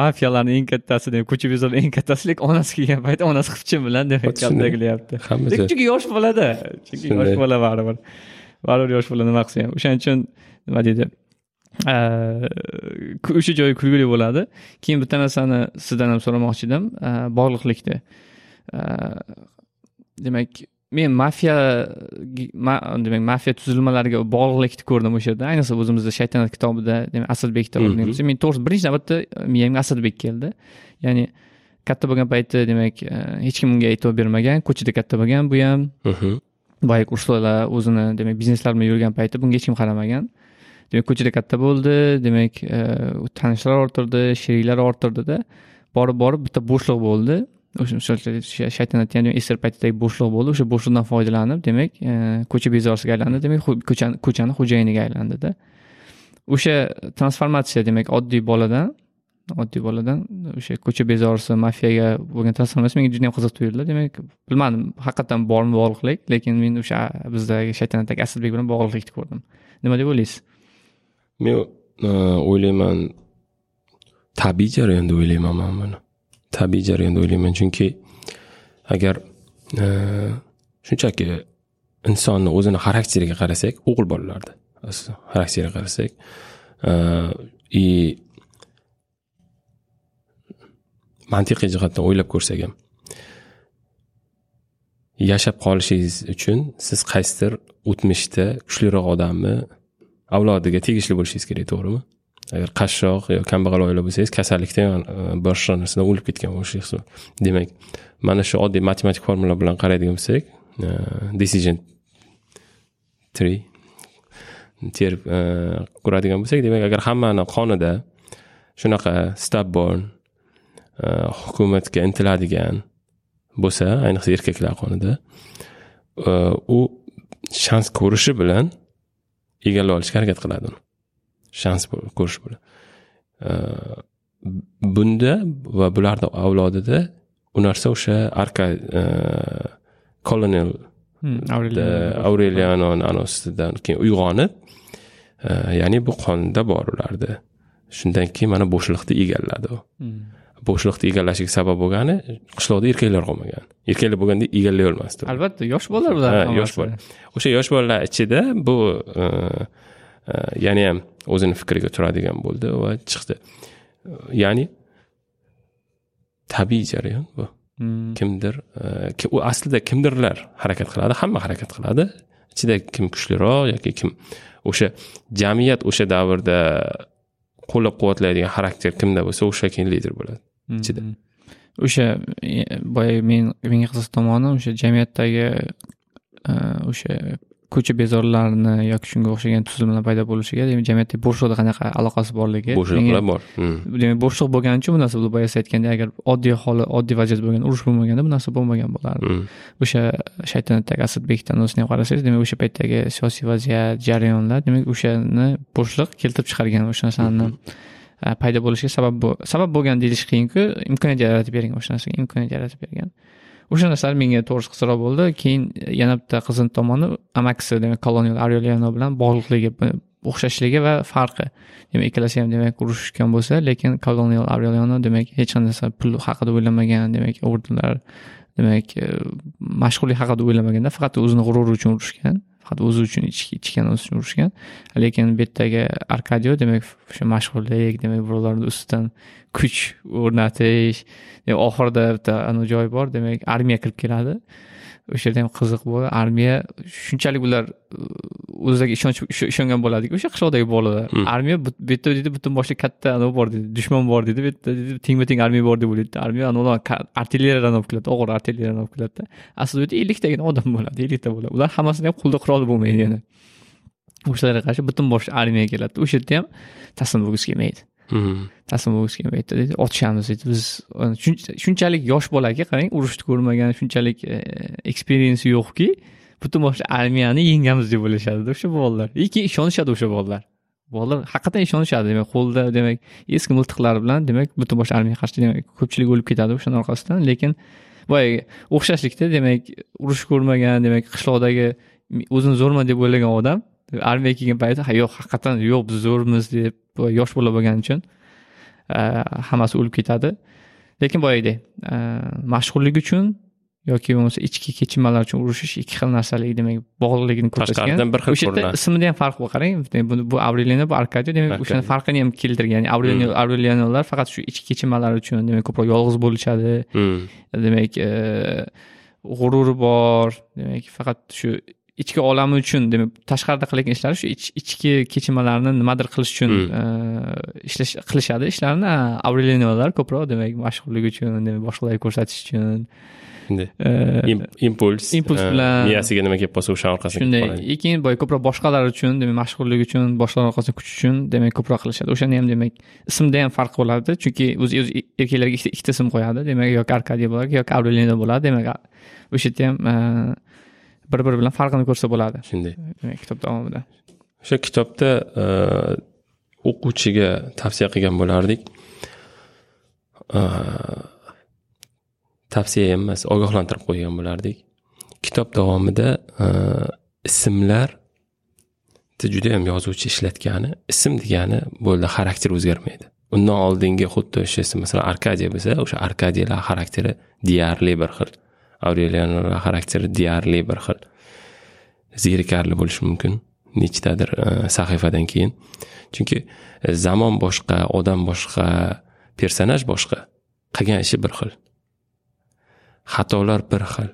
mafiyalarni eng kattasi demak ko'cha bezorni eng kattasi lekin onasi kelgan paytda onasi xipchin bilan demak kaltaklayapti chunki yosh bolada chunki yosh bola baribir baribir yosh bola nima qilsa ham o'shaning uchun nima deydi o'sha joyi kulgili bo'ladi keyin bitta narsani sizdan ham so'ramoqchi edim bog'liqlikda demak men mafiya demak mafiya tuzilmalariga bog'liqlikni ko'rdim o'sha yerda ayniqsa o'zimizda shaytanat kitobida demak asadbekda bo'lsa men to'g'risi birinchi navbatda miyamga asadbek keldi ya'ni katta bo'lgan payti demak hech kim unga e'tibor bermagan ko'chada katta bo'lgan bu ham boyagi ursulalar o'zini demak bizneslar bilan yurgan payti bunga hech kim qaramagan demak ko'chada katta bo'ldi. Demak e, tanishlar orttirdi sheriklar orttirdida. Borib borib bitta bo'shliq bo'ldi. O'sha shayton aytgan esir paytidagi bo'shliq bo'ldi. O'sha bo'shliqdan foydalanib demak e, ko'cha bezorisiga aylandi. Demak ko'chani ko'chani xo'jayiniga aylandida. O'sha transformatsiya demak oddiy boladan oddiy boladan o'sha ko'cha bezorisi mafiyaga bo'lgan transformatsiya menga juda yam qiziq tuyuldi. Demak bilmadim haqiqatdan bormi bog'liqlik lekin men o'sha bizdagi shaytanatdagi asadbek bilan bog'liqlikni ko'rdim. Nima deb o'ylaysiz? Men o'ylayman tabiiy jarayon deb o'ylayman man buni tabiiy jarayon deb o'ylayman chunki agar shunchaki insonni o'zini xarakteriga qarasak o'g'il bolalarni xarakteriga qarasak и mantiqiy jihatdan o'ylab ko'rsak ham yashab qolishingiz uchun siz qaysidir o'tmishda kuchliroq odamni avlodiga tegishli bo'lishingiz kerak to'g'rimi? Agar qashshoq yo kambag'al oila bo'lsangiz kasallikdan e, boshqa narsadan o'lib ketgan bo'lishingiz demak mana shu oddiy matematik formula bilan qaraydigan bo'lsak e, decision tree terib e, ko'radigan bo'lsak demak agar hammani qonida shunaqa stabborn hukumatga intiladigan bo'lsa ayniqsa erkaklar qonida u shans ko'rishi bilan egallab olishga harakat qiladi uni shans ko'rish bilan bunda va bularni avlodida u narsa o'sha arka kolonial aureliano anosidan keyin uyg'onib ya'ni bu qonda bor ularda shundan keyin mana bo'shliqni egalladi u bo'shliqni egallashiga sabab bo'lgani qishloqda erkaklar qolmagan erkaklar bo'lganda egallay olmasdi albatta yosh bolalar bular yosh bola o'sha yosh bolalar ichida bu e, e, yana ham o'zini fikriga turadigan bo'ldi va chiqdi ya'ni tabiiy jarayon bu kimdir e, u aslida kimdirlar harakat qiladi hamma harakat qiladi ichida kim kuchliroq yoki kim o'sha jamiyat o'sha davrda qo'llab quvvatlaydigan xarakter kimda bo'lsa o'sha keyin lider bo'ladi ichida. O'sha e, boya men menga qiziq tomoni o'sha jamiyatdagi e, o'sha ko'cha bezorlarini yoki shunga o'xshagan tuzilmalar paydo bo'lishiga demak jamiyatda bo'shliqda qanaqa aloqasi borligi bo'shliqlar bor. Demak bo'shliq bo'lgani uchun bu narsa boya siz aytgandek agar oddiy holi oddiy vaziyat bo'lganda urush bo'lmaganda bu narsa bo'lmagan bo'lardi. O'sha shaytanatdagi asadbekdan ham qarasangiz demak o'sha paytdagi siyosiy vaziyat jarayonlar demak o'shani bo'shliq keltirib chiqargan o'sha narsani paydo bo'lishiga sabab sabab bo'lgan deyish qiyinku imkoniyat yaratib bergan o'sha narsaga imkoniyat yaratib bergan o'sha narsalar menga to'g'risi qiziqroq bo'ldi keyin yana bitta qizini tomoni amakisi demak kolonial aureliano bilan bog'liqligi o'xshashligi va farqi demak ikkalasi ham demak urushgan bo'lsa lekin kolonial aureliano demak hech qanday narsa pul haqida o'ylamagan demak ordenlar demak mashhurlik haqida o'ylamaganda faqat o'zini g'ururi uchun urushgan faqat o'zi uchun ichgan o'zi uchun urishgan lekin bu yerdagi arkadio demak o'sha mashhurlik demak birovlarni ustidan kuch o'rnatish oxirida bitta joy bor demak armiya kirib keladi. O'sha yerda ham qiziq bu armiya shunchalik ular o'zlariga ishonch ishongan bo'ladiki o'sha qishloqdagi bolalar. Hmm. armiya bu yerda deydi butun boshli katta anavi bor deydi dushman bor deydi bu yerda deydi tengma teng armiya bor deb o'ylaydida. Armiya anavilar artilleriyadan olib keladi og'ir artilleriyadan olib keladida. Aslida u yerda elliktagina odam bo'ladi ellikta bo'ladi ular hammasini ham qo'lda quroli bo'lmaydi yana o'shalarga qarshi butun boshli armiya keladi o'sha yerda ham taslim bo'lgisi kelmaydi Mhm. taslim bo'lgisi otishamiz deydi biz shunchalik yosh bolaki qarang urushni ko'rmagan shunchalik eksperiensi yo'qki butun boshli armiyani yengamiz deb o'ylashadida o'sha bolalar. И keyin ishonishadi o'sha bolalar. Bolalar haqiqatdan ishonishadi demak qo'lda demak eski miltiqlar bilan demak butun boshli armiyaga qarshi demak ko'pchilik o'lib ketadi o'shani orqasidan lekin boyagi o'xshashlikda demak urush ko'rmagan demak qishloqdagi o'zini zo'rman deb o'ylagan odam armiyaga kelgan payti ha yo'q haqiqatdan yo'q biz zo'rmiz deb boy yosh bola bo'lgani uchun e, hammasi o'lib ketadi. Lekin boyagidek mashhurlik uchun yoki bo'lmasa ichki kechinmalar uchun urushish ikki xil narsalik demak bog'liqligini ko'rsatgan. Tashqaridan bir xil o'sha yerda ismida ham farq bor qarang. Bu, avreliano bu arkadiya demak o'shani farqini ham keltirgan. Ya'ni Aurelio- avrelianolar faqat shu ichki kechinmalar uchun demak ko'proq yolg'iz bo'lishadi. Mhm. demak e, g'ururi bor. Demak faqat shu ichki olami uchun demak tashqarida qilayotgan ishlari shu ich- ichki kechinmalarni nimadir qilish uchun Mm. e, ishlash qilishadi ishlarini a, avrelianolar ko'proq demak mashhurlik uchun demak boshqalarga ko'rsatish uchun e, Im- impuls Impuls eh, bilan- miyasiga nima kelib qolsa o'sha orqasiga shunday ketib qoladi. keyin boy ko'proq boshqalar uchun demak mashhurlik uchun boshqalar orqasidan kuch uchun demak ko'proq qilishadi o'shani ham demak ismda ham farq bo'ladi chunki o'zi erkaklarga ikkita ism qo'yadi demak yoki arkadiya bo'ladi yoki avreliano bo'ladi demak o'sha yerda ham e, bir biri bilan farqini ko'rsa bo'ladi. Shunday. Kitob davomida. O'sha kitobda eh, o'quvchiga tavsiya qilgan bo'lardik. Eh, tavsiya emas ogohlantirib qo'ygan bo'lardik. Kitob davomida eh, ismlar juda ham yozuvchi ishlatgani ism degani bo'ldi xarakter o'zgarmaydi. Undan oldingi xuddi o'sha masalan arkadiya bo'lsa o'sha arkadiyalar xarakteri deyarli bir xil avrelianolar xarakteri deyarli bir xil zerikarli bo'lishi mumkin. Nechtadir e, sahifadan keyin. Chunki e, zamon boshqa odam boshqa personaj boshqa qilgan ishi bir xil. Xatolar bir xil.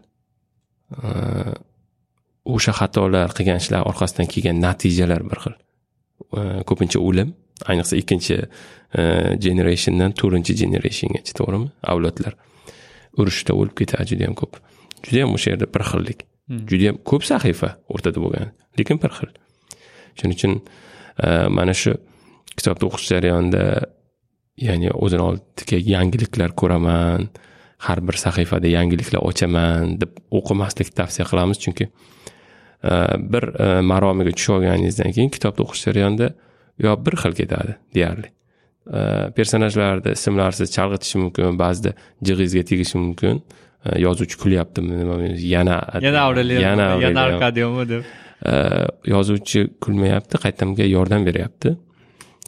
E, o'sha xatolar qilgan ishlar orqasidan kelgan natijalar bir xil. Ko'pincha o'lim ayniqsa ikkinchi generationdan to'rtinchi generationgacha to'g'rimi? Avlodlar. Urushda o'lib ketadi juda yam ko'p. Juda yam o'sha yerda bir xillik. Juda yam ko'p sahifa o'rtada bo'lgan lekin bir xil. Shuning uchun eh, mana shu kitobni o'qish jarayonida ya'ni o'zini oldiga yangiliklar ko'raman har bir sahifada yangiliklar ochaman deb o'qimaslikni tavsiya qilamiz. Chunki eh, bir eh, maromiga tushib olganingizdan keyin kitobni o'qish jarayonida yo bir xil ketadi deyarli personajlarni ismlarsiz chalg'itishi mumkin ba'zida jig'ingizga tegishi mumkin. Eh, yozuvchi kulyaptimi nima yana yana yana yana arkadiyomi deb. Eh, yozuvchi kulmayapti qaytamga yordam beryapti.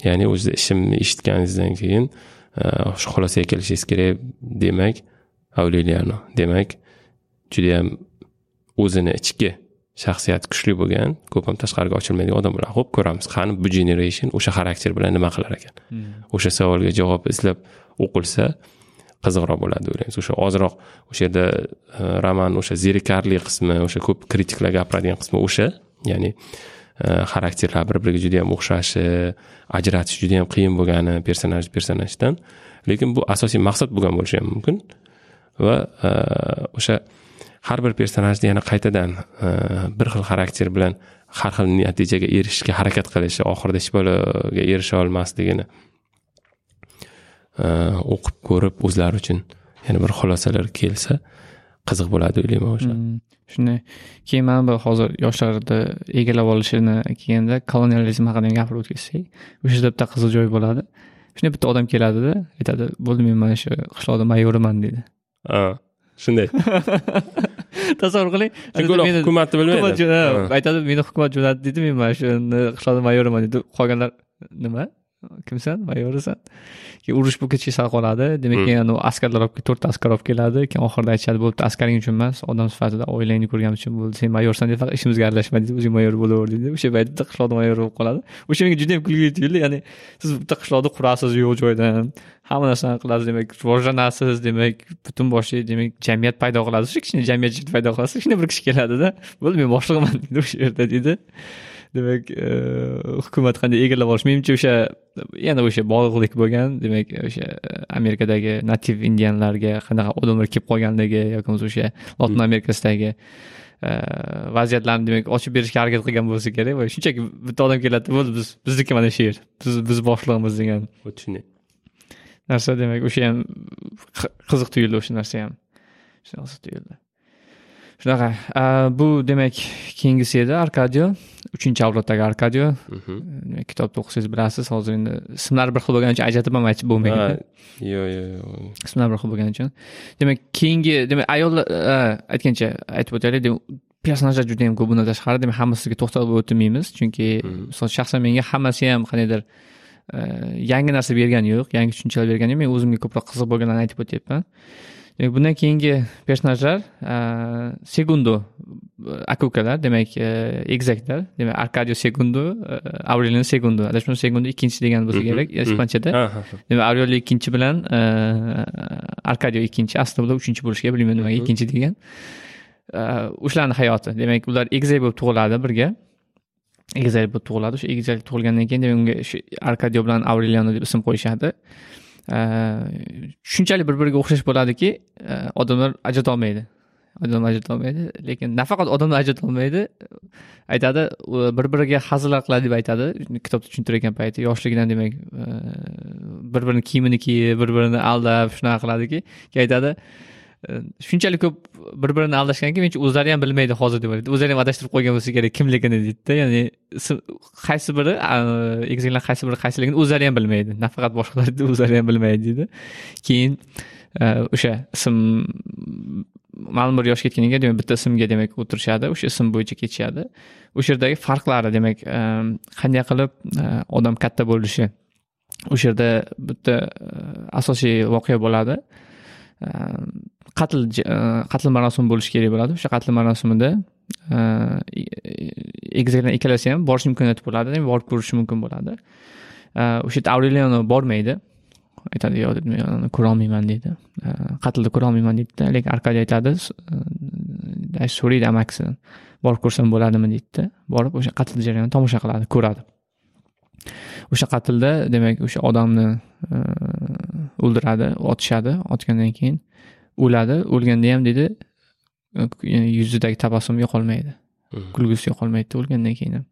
Ya'ni o'zi ishimni eshitganingizdan keyin shu xulosaga kelishingiz kerak demak avreliano demak judayam o'zini ichki shaxsiyati kuchli bo'lgan ko'p ham tashqariga ochilmaydigan odam bilan ho'p ko'ramiz qani bu generation o'sha xarakter bilan nima qilar ekan. O'sha savolga javob izlab o'qilsa qiziqroq bo'ladi o'ylaymiz. O'sha ozroq o'sha yerda e, roman o'sha zerikarli qismi o'sha ko'p kritiklar gapiradigan qismi o'sha ya'ni e, xarakterlar bir biriga juda yam o'xshashi ajratish juda yam qiyin bo'lgani personaj personajdan. Lekin bu asosiy maqsad bo'lgan bo'lishi ham mumkin va e, o'sha har bir personajni yana qaytadan e, bir xil xarakter bilan har xil natijaga erishishga harakat qilishi oxirida hech baloga erisha olmasligini e, o'qib ko'rib o'zlari uchun yana bir xulosalar kelsa qiziq bo'ladi o'ylayman o'sha. Mm, shunday. Keyin mana bu hozir yoshlarni egallab olishini kelganda kolonializm haqida ham gapirib o'tkazsak o'sha yerda bitta qiziq joy bo'ladi. Shunday bitta odam keladida aytadi bo'ldi men mana shu qishloqda mayoriman deydi. Ha, shunday. [LAUGHS] Tasavvur qiling. Meni- hukumatni hukumat bilmaydi. Aytadi meni hukumat jo'natdi deydi men mana shuni qishloqda mayoriman deydi qolganlar nima kimsan? Mayorisan. Keyin urush bu kechga sal qoladi demak keyin anavi askarlar olib to'rtta askar olib keladi. Keyin oxirida aytishadi bo'pti askaring uchun emas odam sifatida oilangni ko'rganim uchun bo'ldi. Sen mayorsan deb faqat ishimizga aralashma deydi o'zing mayor bo'laver deydi o'sha paytda qishloqda mayor bo'lib qoladi. O'sha menga juda yam kulgili tuyuldi. Ya'ni siz bitta qishloqni qurasiz yo'q joydan. Hamma narsani qilasiz demak rivojlanasiz demak butun boshli demak jamiyat paydo qilasiz. O'sha kichkina jamiyat paydo qilasiz. Kichkina bir kishi keladida. Bo'ldi men boshlig'iman [LAUGHS] deydi o'sha yerda deydi demak hukumat qanday egallab olish menimcha o'sha yana o'sha bog'liqlik bo'lgan. Demak o'sha amerikadagi nativ indianlarga qanaqa odamlar kelib qolganligi yoki bo'lmasa o'sha lotin amerikasidagi vaziyatlarni demak ochib berishga harakat qilgan bo'lsa kerak. Va shunchaki bitta odam keladi bo'ldi biz bizniki mana shu yer biz biz boshlig'imiz degan tushunay narsa demak o'sha ham qiziq tuyuldi o'sha narsa ham. Qiziq tuyuldi shunaqa. Bu demak keyingisi edi arkadio. Uchinchi avloddagi arkadio. Demak kitobni o'qisangiz bilasiz. Hozir endi ismlari bir xil bo'lgani uchun ajratib ham aytib bo'lmaydi. Yo'q yo'q yo'q ismlari bir xil bo'lgani uchun. Demak keyingi demak ayollar aytgancha aytib o'taylik. Personajlar juda yam ko'p bundan tashqari. Demak hammasiga to'xtalib o'tmaymiz chunki misol shaxsan menga hammasi ham qandaydir yangi narsa bergani yo'q yangi tushunchalar bergani yo'q. Men o'zimga ko'proq qiziq bo'lganlarni aytib o'tyapman bundan keyingi personajlar segundo aka ukalar demak egizaklar demak arkadio segundo aurelino segundo adashmasam segundo ikkinchi degan bo'lsa kerak ispanchada demak aurelio ikkinchi bilan arkadio ikkinchi aslida ular uchinchi bo'lishi kerak bilmayman nimaga ikkinchi degan. O'shalarni hayoti demak ular egizak bo'lib tug'iladi birga. Egizak bo'lib tug'iladi o'sha egizak tug'ilgandan keyin demak unga shu arkadio bilan aureliano deb ism qo'yishadi Э, shunchalik bir biriga o'xshash bo'ladiki e, odamlar ajratolmaydi. Odam ajratolmaydi lekin nafaqat odamlar ajratolmaydi. Aytadi bir biriga hazillar qiladi deb aytadi. Kitobda tushuntirayotgan payti yoshligidan demak e, bir birini kiyimini kiyib bir birini aldab shunaqa qiladiki keyin aytadi e, shunchalik ko'p bir birini aldashganki menimcha o'zlari ham bilmaydi hozir deb o'ylaydi. O'zlari ham adashtirib qo'ygan bo'lsa kerak kimligini deydida ya'ni qaysi biri egizaklar qaysi biri qaysiligini o'zlari ham bilmaydi. Nafaqat boshqalar o'zlari ham bilmaydi deydi. Keyin e, o'sha ism ma'lum bir yoshga yetgandan demak bitta ismga demak o'tirishadi. O'sha ism bo'yicha ketishadi. O'sha yerdagi farqlari demak e, qanday qilib e, odam katta bo'lishi o'sha yerda bitta asosiy voqea bo'ladi. Qatl e, qatl marosimi bo'lishi kerak bo'ladi. O'sha qatl marosimida e, egizaklarni ikkalasi ham borish imkoniyati bo'ladi borib ko'rishi mumkin bo'ladi. E, o'sha yerda aureliano bormaydi. Aytadi yo'q deb ko'rolmayman deydi. Qatlni ko'rolmayman deydida lekin arkadiy aytadi so'raydi amakisidan borib ko'rsam bo'ladimi deydida. Borib o'sha qatl jarayonini tomosha qiladi ko'radi. O'sha qatlda demak o'sha odamni o'ldiradi otishadi otgandan keyin o'ladi o'lganda ham deydi yuzidagi tabassum yo'qolmaydi kulgusi yo'qolmaydida o'lgandan keyin ham.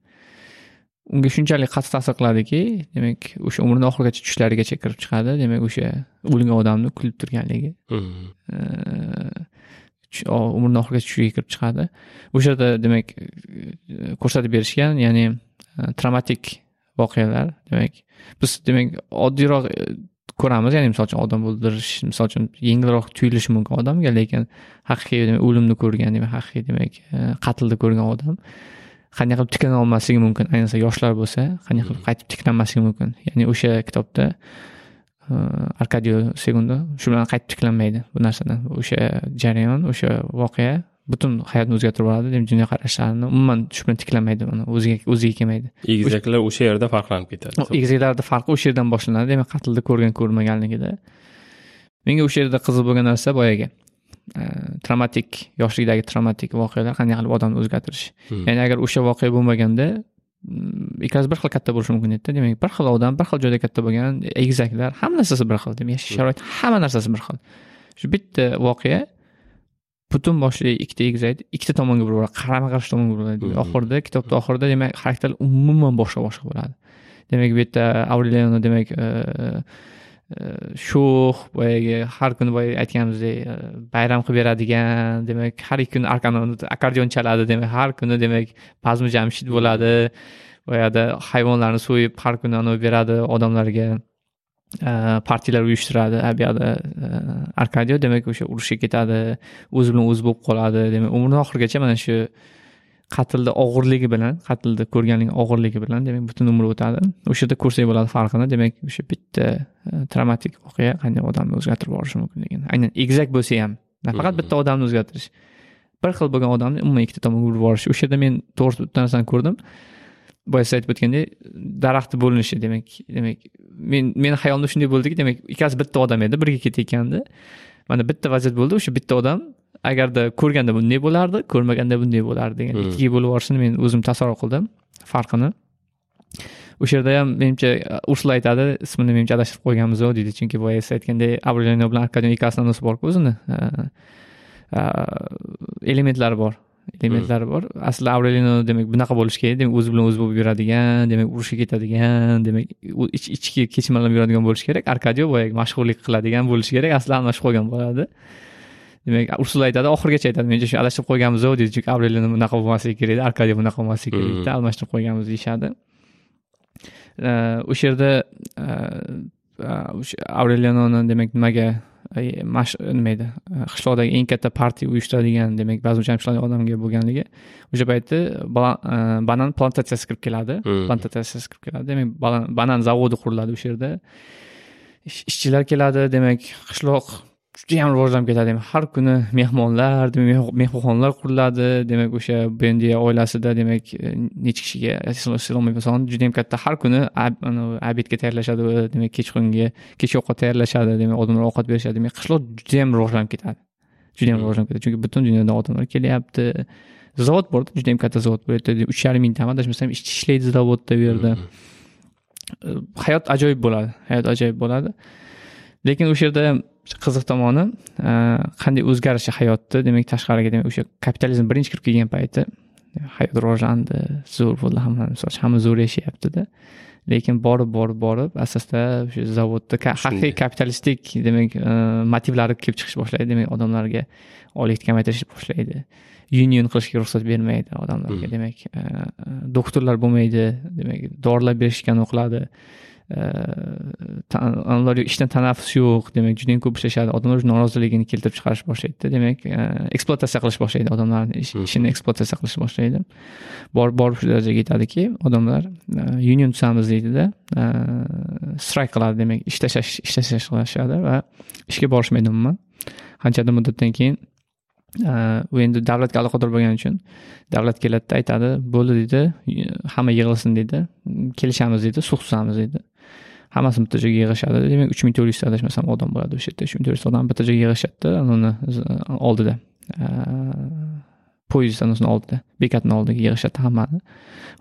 Unga shunchalik qattiq ta'sir qiladiki demak o'sha umrini oxirigacha tushlarigacha kirib chiqadi demak o'sha o'lgan odamni kulib turganligi umrini oxirigacha tushiga kirib chiqadi. O'sha yerda demak ko'rsatib berishgan ya'ni traumatik voqealar demak biz demak oddiyroq ko'ramiz ya'ni misol uchun odam o'ldirish misol uchun yengilroq tuyulishi mumkin odamga lekin haqiqiy demak o'limni ko'rgan demak haqiqiy demak qatlni ko'rgan odam qanday qilib tiklana olmasligi mumkin? Ayniqsa yoshlar bo'lsa qanday qilib qaytib tiklanmasligi mumkin? Ya'ni o'sha kitobda arkadio segundo shu bilan qaytib tiklanmaydi bu narsadan. O'sha jarayon o'sha voqea butun hayotni o'zgartirib yuboradi dunyoqarashlarini umuman shu bilan tiklanmaydi o'ziga o'ziga kelmaydi. Egizaklar o'sha yerda farqlanib ketadi. Egizaklarni farqi o'sha yerdan boshlanadi demak qatlni ko'rgan ko'rmaganligida. Menga o'sha yerda qiziq bo'lgan narsa boyagi. Traumatik yoshlikdagi traumatik voqealar qanday qilib odamni o'zgartirishi ya'ni agar o'sha voqea bo'lmaganda ikkalasi bir xil katta bo'lishi mumkin edida. Demak bir xil odam bir xil joyda katta bo'lgan egizaklar hamma narsasi bir xil demak yashash sharoiti hamma narsasi bir xil. Shu bitta voqea butun boshli ikkita egizak ikkita tomonga buraveradi qarama qarshi tomonga buraveradi oxirida kitobni oxirida demak xarakterlar umuman boshqa boshqa bo'ladi. Demak bu yerda aureliano demak sho'x boyagi har kuni boya aytganimizdek bayram qilib beradigan demak har ikki kuni akkordeon chaladi demak har kuni demak bazmi jamshid bo'ladi. Boyada hayvonlarni so'yib har kuni anavi beradi odamlarga partiyalar uyushtiradi bu yoqda arkadio demak o'sha urushga ketadi o'zi bilan o'zi bo'lib qoladi demak umrini oxirigacha mana shu qatlni og'irligi bilan qatlni ko'rganlik og'irligi bilan demak butun umr o'tadi. O'sha yerda ko'rsak bo'ladi farqini demak o'sha bitta e, traumatik voqea qanday odamni o'zgartirib yuborishi mumkinligini aynan egizak bo'lsa ham nafaqat bitta odamni o'zgartirish. Bir xil bo'lgan odamni umuman ikkita tomonga urib yuborish. O'sha yerda men to'g'ri bitta narsani ko'rdim boya siz aytib o'tgandek daraxtni bo'linishi demak demak men meni hayolimda shunday bo'ldiki demak ikkasi bitta odam edi birga ketayotgandi. Mana bitta vaziyat bo'ldi o'sha bitta odam agarda ko'rganda bunday bo'lardi ko'rmaganda bunday bo'lardi degan hmm. ikkiga bo'lib yuborishini men o'zim tasavvur qildim farqini. O'sha yerda ham menimcha ursula aytadi ismini menimcha adashtirib qo'yganmiz deydi chunki boya siz aytgandek avrelino bilan arkadion ikkasini anonsi borku o'zini. Elementlari bor elementlari bor. Asli avrelino demak bunaqa bo'lishi kerak demak o'zi bilan o'zi bo'lib yuradigan demak urushga ketadigan demak ichki kechinmalar yuradigan bo'lishi kerak arkadio boyagi mashhurlik qiladigan bo'lishi kerak asli almashib qolgan bo'ladi. Demak ursula aytadi oxirigacha aytadi menimcha shu adashib qo'yganmiz deydi chunki avrelino bunaqa bo'lmasligi kerak edi arkadio bunaqa bo'lmasligi kerak edi almashtirib qo'yganmiz deyishadi. O'sha yerda o'sha avreliononi demak nimaga nima edi qishloqdagi eng katta partiya uyushtiradigan demak bazm jamshidlarning odamga bo'lganligi. O'sha paytda banan plantatsiyasi kirib keladi. Plantatsiyasi kirib keladi. Demak banan zavodi quriladi o'sha yerda. Ishchilar keladi. Demak qishloq judayam rivojlanib ketadi. Har kuni mehmonlar mehmonxonalar quriladi. Demak o'sha bendiya oilasida demak e, necha kishiga soni judayam katta har kuni обедga tayyorlashadi demak kechqurungi kechki ovqat tayyorlashadi demak odamlar ovqat berishadi. Demak qishloq judayam rivojlanib ketadi. Judayam rivojlanib ketadi. Chunki butun dunyodan odamlar kelyapti. Zavod borda judayam katta zavod bu yerda uch yarim mingtami adashmasam ishchi ishlaydi zavodda bu yerda. E, hayot ajoyib bo'ladi. Hayot ajoyib bo'ladi lekin o'sha yerda qiziq tomoni e, qanday o'zgarishi hayotni demak tashqariga demak o'sha kapitalizm birinchi kirib kelgan payti hayot rivojlandi zo'r bo'ldi hamma misol uchun hamma zo'r yashayaptida lekin borib borib borib asosda o'sha zavodda haqiqiy kapitalistik demak e, motivlari kelib chiqish boshlaydi demak odamlarga oylikni kamaytirishni boshlaydi. Union qilishga ruxsat bermaydi odamlarga hmm. demak e, doktorlar bo'lmaydi demak dorilar berishgan o'qiladi ular ishdan tanaffus yo'q demak judayam ko'p ishlashadi odamlar noroziligini keltirib chiqarish boshlaydida demak ekspluatatsiya qilish boshlaydi odamlarni ishini ekspluatatsiya qilish boshlaydi. Borib borib shu darajaga yetadiki odamlar union tuzamiz deydida strayk qiladi demak ish tashlash ish tashlash qilishadi va ishga borishmaydi umuman qanchadir muddatdan keyin u endi davlatga aloqador bo'lgani uchun davlat keladida aytadi bo'ldi deydi hamma yig'ilsin deydi kelishamiz deydi sulh tuzamiz deydi hammasi bitta joyga yig'ishadi. Demak uch ming to'rt yuzta adashmasam odam bo'ladi o'sha yerda. Uch ming to'rt yuzta odam bitta joyga yig'ishadida e, uni oldida poyezd anasini oldida bekatni oldiga yig'ishadi hammani.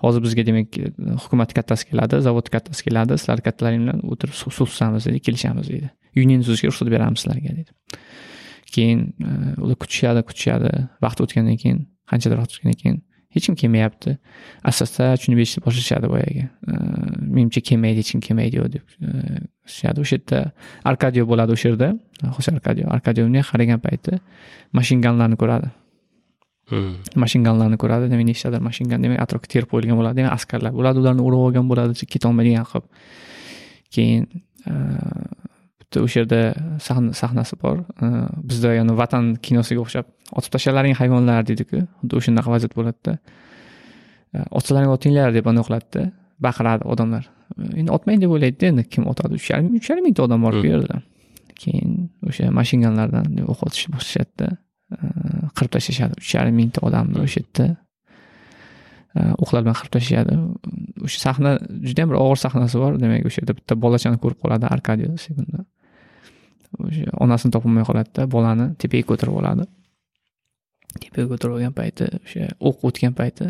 Hozir bizga demak e, hukumat kattasi keladi zavod kattasi keladi. Sizlar kattalaring bilan o'tirib sulh tuzamiz deydi kelishamiz deydi. Union tuzishga ruxsat beramiz sizlarga deydi. Keyin e, ular kutishadi kutishadi. Vaqt o'tgandan keyin qanchadir vaqt o'tgandan keyin hech kim kelmayapti. Asta tushunib eshitib boshlashadi boyagi. Menimcha kelmaydi hech kim kelmaydi deb o'shadi o'sha yerda arkadio bo'ladi o'sha yerda. Xose arkadio. Bunday qaragan payti mashinganlarni ko'radi. Mashinganlarni ko'radi. Demak nechtadir mashingan demak atrofga terib qo'yilgan bo'ladi. Demak askarlar bo'ladi ularni urib olgan bo'ladi. Ketolmaydigan qilib keyin bitta o'sha yerda sahnasi bor. Bizda yana vatan kinosiga o'xshab otib tashlalaring hayvonlar deydiku xuddi o'shanaqa vaziyat bo'ladida. Otsalaring otinglar deb anaqa qiladida baqiradi odamlar. Endi otmang deb o'ylaydida endi kim otadi uch yarim uch yarim mingta odam bor bu yerda keyin o'sha mashinganlardan o'q otishni boshlashadida qirib tashlashadi. Uch yarim mingta odamni o'sha yerda o'qlar bilan qirib tashlashadi. O'sha sahna judayam bir og'ir sahnasi bor. Demak o'sha yerda bitta bolachani ko'rib qoladi arkadio sekunda o'sha onasini topolmay qoladida bolani tepaga ko'tarib oladi. Tepaga ko'tarib olgan payti o'sha o'q o'tgan payti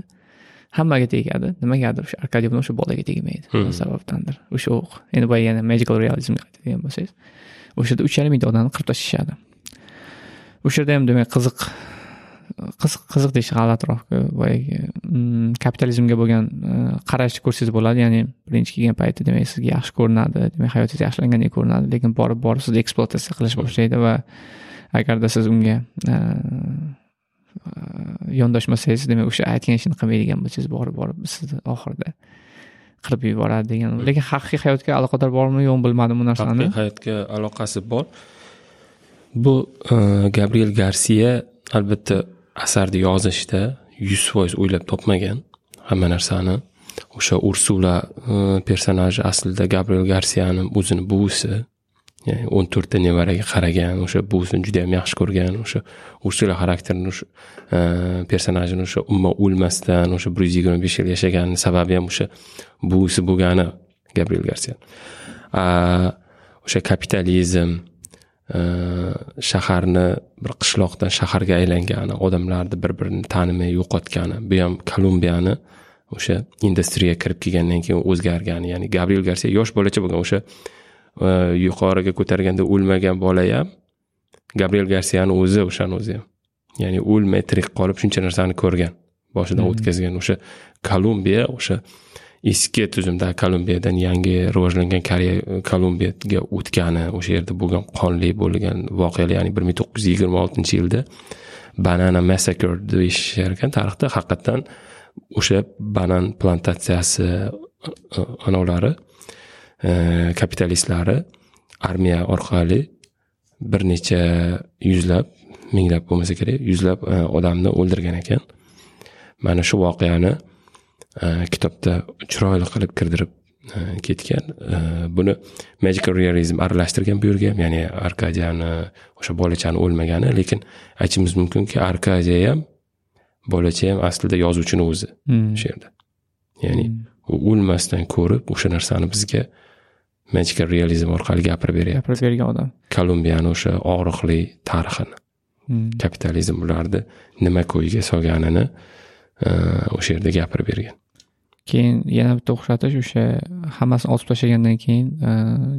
hammaga tegadi. Nimagadir o'sha arkadio bilan o'sha bolaga tegmaydi. Hmm. sababdandir. O'sha o'q. Endi boya yana magical realizmga qaytadigan bo'lsangiz o'sha yerda uch yarim mingta odamni qirib tashlashadi. O'sha yerda ham demak qiziq qiziq qiziq deyish g'alatiroqku boyagi mm, kapitalizmga bo'lgan e, qarashni ko'rsangiz bo'ladi. Ya'ni birinchi kelgan payti demak sizga yaxshi ko'rinadi demak hayotingiz yaxshilangandek ko'rinadi lekin borib borib sizni ekspluatatsiya qilish boshlaydi va agarda siz unga e, yondoshmasangiz demak o'sha aytgan ishini qilmaydigan bo'lsangiz borib borib sizni oxirida qirib yuboradi degan lekin haqiqiy hayotga aloqador bormi yo'qmi bilmadim bu narsani. Haqiqiy hayotga aloqasi bor. Bu e, gabriel garsiya albatta asarni yozishda yuz foiz o'ylab topmagan hamma narsani. O'sha ursula e, personaji aslida gabriel garsiyani o'zini buvisi o'n to'rtta nevaraga qaragan o'sha buvisini juda yam yaxshi ko'rgan o'sha ursula xarakterini o'sha e, personajini o'sha umuman o'lmasdan o'sha bir yuz yigirma besh yil yashaganini sababi ham o'sha buvisi bo'lgani gabriel garsiya o'sha kapitalizm e, shaharni bir qishloqdan shaharga aylangani odamlarni bir birini tanimay yo'qotgani bu ham kolumbiyani o'sha industriyaga kirib kelgandan keyin o'zgargani ya'ni gabriel garsiya yosh bolacha bo'lgan o'sha yuqoriga ko'targanda o'lmagan bola ham gabriel garsiyani o'zi o'shani o'zi ham ya'ni o'lmay tirik qolib shuncha narsani ko'rgan boshidan hmm. o'tkazgan o'sha kolumbiya o'sha eski tuzumda kolumbiyadan yangi rivojlangan koreya kolumbiyaga o'tgani o'sha yerda bo'lgan qonli bo'lgan voqealar ya'ni bir ming to'qqiz yuz yigirma oltinchi yilda banana massacre deyishar ekan tarixda haqiqatdan o'sha banan plantatsiyasi anavlari e, kapitalistlari armiya orqali bir necha yuzlab minglab bo'lmasa kerak yuzlab e, odamni o'ldirgan ekan. Mana shu voqeani e, kitobda chiroyli qilib kirdirib ketgan. Buni magical realizm aralashtirgan bu yerga ham ya'ni arkadiyani o'sha bolachani o'lmagani lekin aytishimiz mumkinki arkadiya ham bolacha ham aslida yozuvchini o'zi hmm. o'sha yerda. Ya'ni u o'lmasdan ko'rib o'sha narsani bizga magical realizm orqali gapirib beryapti gapirib bergan odam. Kolumbiyani o'sha og'riqli tarixini. Hmm. kapitalizm ularni nima ko'yiga solganini e, o'sha yerda gapirib bergan. Keyin yana bitta o'xshatish o'sha hammasini otib tashlagandan keyin e,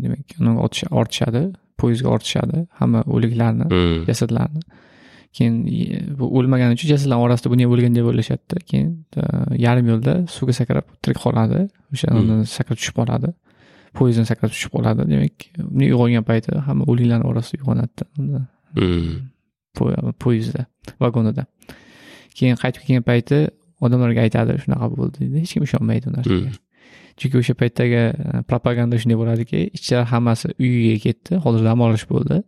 demak ortishadi poyezdga ortishadi hamma o'liklarni jasadlarni. Keyin bu o'lmagani uchun jasadlar orasida buni ham o'lgan deb o'ylashadida keyin e, yarim yo'lda suvga sakrab tirik qoladi. O'sha hmm. sakrab tushib qoladi poyezddan sakrab tushib qoladi. Demak uyg'ongan payti hamma o'liklarni orasida uyg'onadida hmm. poyezdda vagonida. Keyin qaytib kelgan payti odamlarga aytadi shunaqa bo'ldi deydi. Hech kim ishonmaydi u narsaga. Hmm. chunki o'sha paytdagi e, propaganda shunday bo'ladiki ishchilar hammasi uyiga ketdi hozir dam olish bo'ldi.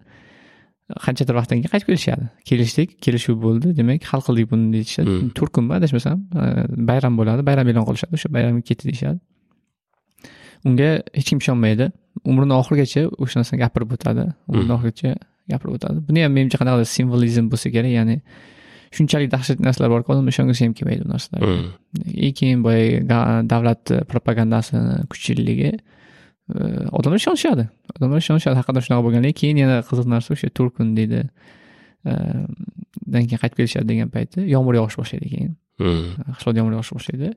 Qanchadir vaqtdan keyin qaytib kelishadi. Kelishdik kelishuv bo'ldi. Demak hal qildik buni deyishadi. Hmm. to'rt kunmi adashmasam bayram bo'ladi bayram e'lon qilishadi. O'sha bayramga ketdi deyishadi unga hech kim ishonmaydi. Umrini oxirigacha o'sha narsani gapirib o'tadi. Umrini hmm. oxirigacha gapirib o'tadi. Buni ham menimcha qanaqadir simvolizm bo'lsa kerak ya'ni shunchalik dahshatli narsalar borki odamlar ishongisi ham kelmaydi bu narsalarga hmm. keyin boyagi davlat propagandasini kuchliligi odamlar ishonishadi. Odamlar ishonishadi haqiqatdan shunaqa bo'lganligi keyin yana qiziq narsa o'sha to'rt kun deydi dan keyin qaytib kelishadi degan payti yomg'ir yog'ish boshlaydi keyin. Qishloqda yomg'ir yog'ish boshlaydi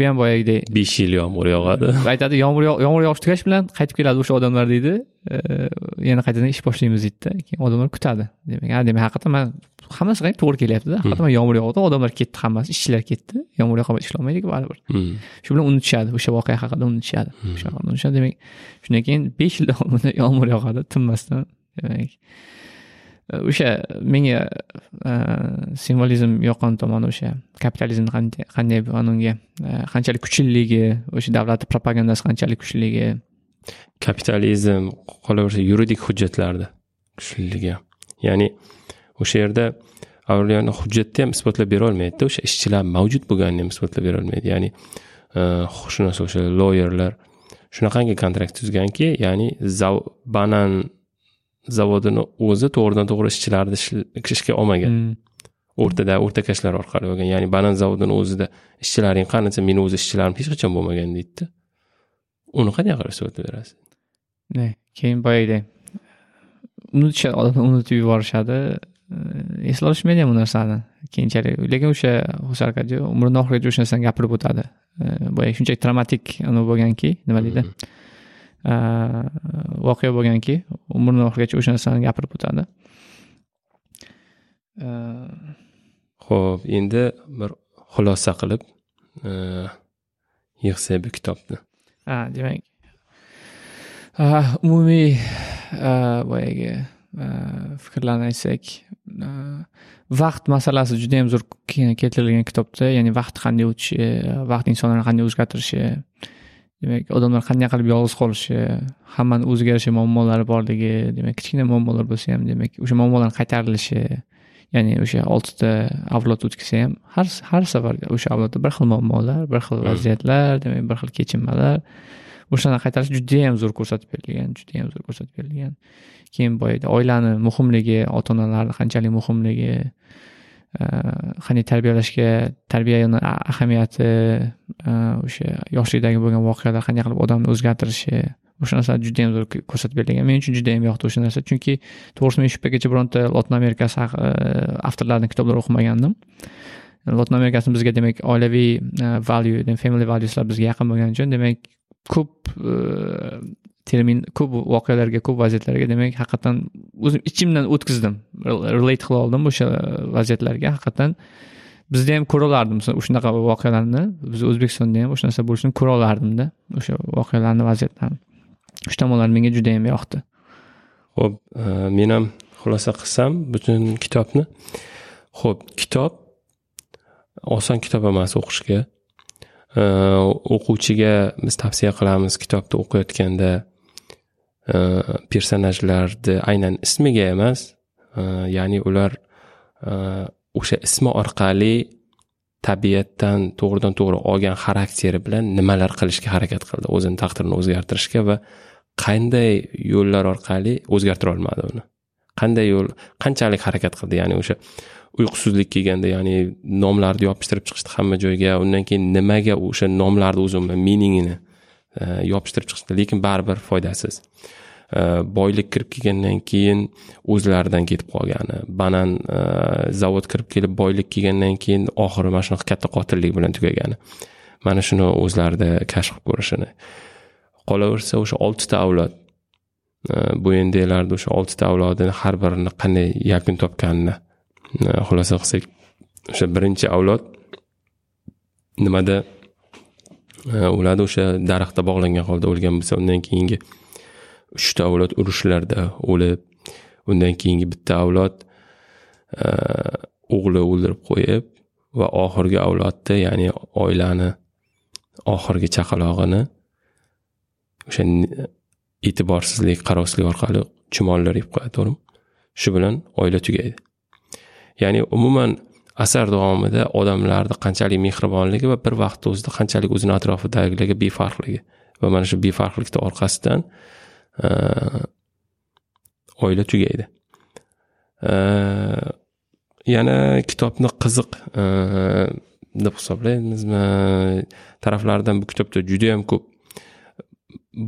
bu ham boyagidek besh yil yomg'ir yog'adi. [LAUGHS] Aytadi yomg'ir yomg'ir yog'ish tugash bilan qaytib keladi o'sha odamlar deydi yana qaytadan ish boshlaymiz deydida keyin odamlar kutadi. Demak ha demak haqiqatdan man hammasi to'g'ri kelyaptida. Hmm. haqiqatdan yomg'ir yog'di odamlar ketdi hammasi ishchilar ketdi. Yomg'ir yoqmay ishlolmaydiku baribir. Hmm. shu bilan unutishadi o'sha voqea haqida unutishadi. Hmm. shunaqa unutishadi. Demak shundan keyin besh yil davomida yomg'ir yog'adi tinmasdan. Demak Э, o'sha menga э, simvolizm yoqqan tomoni o'sha kapitalizmni qanday qanday unga э, qanchalik kuchliligi o'sha davlatni propagandasi qanchalik kuchliligi. Kapitalizm qolaversa yuridik hujjatlarda kuchliligi. Ya'ni o'sha yerda avliyoni hujjatda ham isbotlab berolmaydida o'sha ishchilar mavjud bo'lganini ham isbotlab bera olmaydi. Ya'ni e, huquqshunos o'sha loyerlar shunaqangi kontrakt tuzganki ya'ni banan zavodini o'zi to'g'ridan to'g'ri ishchilarni ishga olmagan. Hmm. o'rtada o'rtakashlar orqali bo'lgan ya'ni banan zavodini o'zida ishchilaring qani desa meni o'zi ishchilarim hech qachon bo'lmagan deydida. Uni qanday qilib isbotlab berasiz? Keyin boyagidek unutishadi odamlar unutib yuborishadi. Esla olishmaydi ham bu narsani keyinchalik. Lekin o'sha arkadio umrini oxirigacha o'sha narsani gapirib o'tadi. Boya shunchalik traumatik anavi bo'lganki nima deydi voqea bo'lganki umrini oxirigacha o'sha narsani gapirib o'tadi. Ho'p endi bir xulosa qilib yig'sak bu kitobni. Ha demak. Umumiy boyagi fikrlarni aytsak vaqt masalasi juda yam zo'r keltirilgan kitobda ya'ni vaqt qanday o'tishi vaqt insonlarni qanday o'zgartirishi demak odamlar qanday qilib yolg'iz qolishi hammani o'ziga yarasha muammolari borligi demak kichkina muammolar bo'lsa ham demak o'sha muammolarni qaytarilishi ya'ni o'sha oltita avlod o'tkazsa ham har har safarda o'sha avlodda bir xil muammolar bir xil vaziyatlar demak bir xil kechinmalar o'shani qaytarish judayam zo'r ko'rsatib berilgan judayam zo'r ko'rsatib berilgan. Keyin boyagi oilani muhimligi ota onalarni qanchalik muhimligi qanday tarbiyalashga tarbiyani ahamiyati o'sha yoshlikdagi bo'lgan voqealar qanday qilib odamni o'zgartirishi o'sha narsalar judayam zo'r ko'rsatib berilgan men uchun judayam yoqdi o'sha narsa chunki to'g'risi men shu paytgacha bironta lotin amerikasi avtorlarini kitoblarini o'qimagandim. Lotin amerikasini bizga demak oilaviy э, value family valueslar bizga yaqin bo'lgani uchun demak ko'p termin ko'p voqealarga ko'p vaziyatlarga demak haqiqatdan o'zim ichimdan o'tkazdim. Relate qila oldim o'sha vaziyatlarga. Haqiqatdan bizda ham ko'ra olardim shunaqa voqealarni biz o'zbekistonda ham o'sha narsa bo'lishini ko'ra olardimda o'sha voqealarni vaziyatlarni. Shu tomonlari menga judayam yoqdi. Ho'p e, men ham xulosa qilsam butun kitobni. Ho'p kitob oson kitob emas o'qishga. E, o'quvchiga biz tavsiya qilamiz kitobni o'qiyotganda personajlarni aynan ismiga emas ya'ni ular o'sha ismi orqali tabiatdan to'g'ridan to'g'ri olgan xarakteri bilan nimalar qilishga harakat qildi o'zini taqdirini o'zgartirishga va qanday yo'llar orqali o'zgartira olmadi uni. Qanday yo'l qanchalik harakat qildi? Ya'ni o'sha uyqusizlik kelganda ya'ni nomlarni yopishtirib chiqishdi hamma joyga undan keyin nimaga o'sha nomlarni o'zi miningini yopishtirib chiqishdi lekin baribir foydasiz boylik kirib kelgandan keyin o'zlaridan ketib qolgani banan zavod kirib kelib boylik kelgandan keyin oxiri mana shunaqa katta qotillik bilan tugagani mana shuni o'zlarida kashf qilib ko'rishini qolaversa o'sha oltita avlod bu bo'yendeklarni o'sha oltita avlodini har birini qanday yakun topganini xulosa qilsak o'sha birinchi avlod nimada ularni o'sha daraxtda bog'langan holda o'lgan bo'lsa undan keyingi uchta avlod urushlarda o'lib undan keyingi bitta avlod o'g'li o'ldirib qo'yib va oxirgi avlodda ya'ni oilani oxirgi chaqalog'ini o'sha e'tiborsizlik qarovsizlik orqali chumollar yeb qo'yadi to'g'rimi shu bilan oila tugaydi ya'ni umuman asar davomida odamlarni qanchalik mehribonligi va bir vaqtni o'zida qanchalik o'zini atrofidagilarga befarqligi va mana shu befarqlikni orqasidan oila tugaydi. Yana kitobni qiziq deb hisoblaymizmi? Taraflaridan bu kitobda judayam ko'p.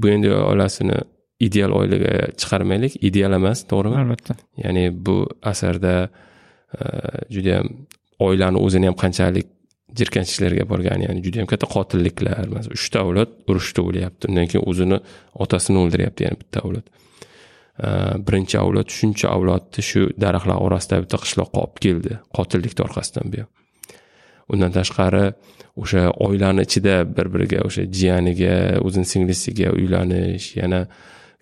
Bu endi oilasini ideal oilaga chiqarmaylik. Ideal emas to'g'rimi? Albatta. Ya'ni bu asarda judayam oilani o'zini ham qanchalik jirkanchishlarga borgan ya'ni juda yam katta qotilliklar. Masalan uchta avlod urushda o'lyapti undan keyin o'zini otasini o'ldiryapti yana bitta avlod. Birinchi avlod shuncha avlodni shu daraxtlar orasida bitta qishloqqa olib keldi qotillikni orqasidan bu undan tashqari o'sha oilani ichida bir biriga o'sha jiyaniga o'zini singlisiga uylanish yana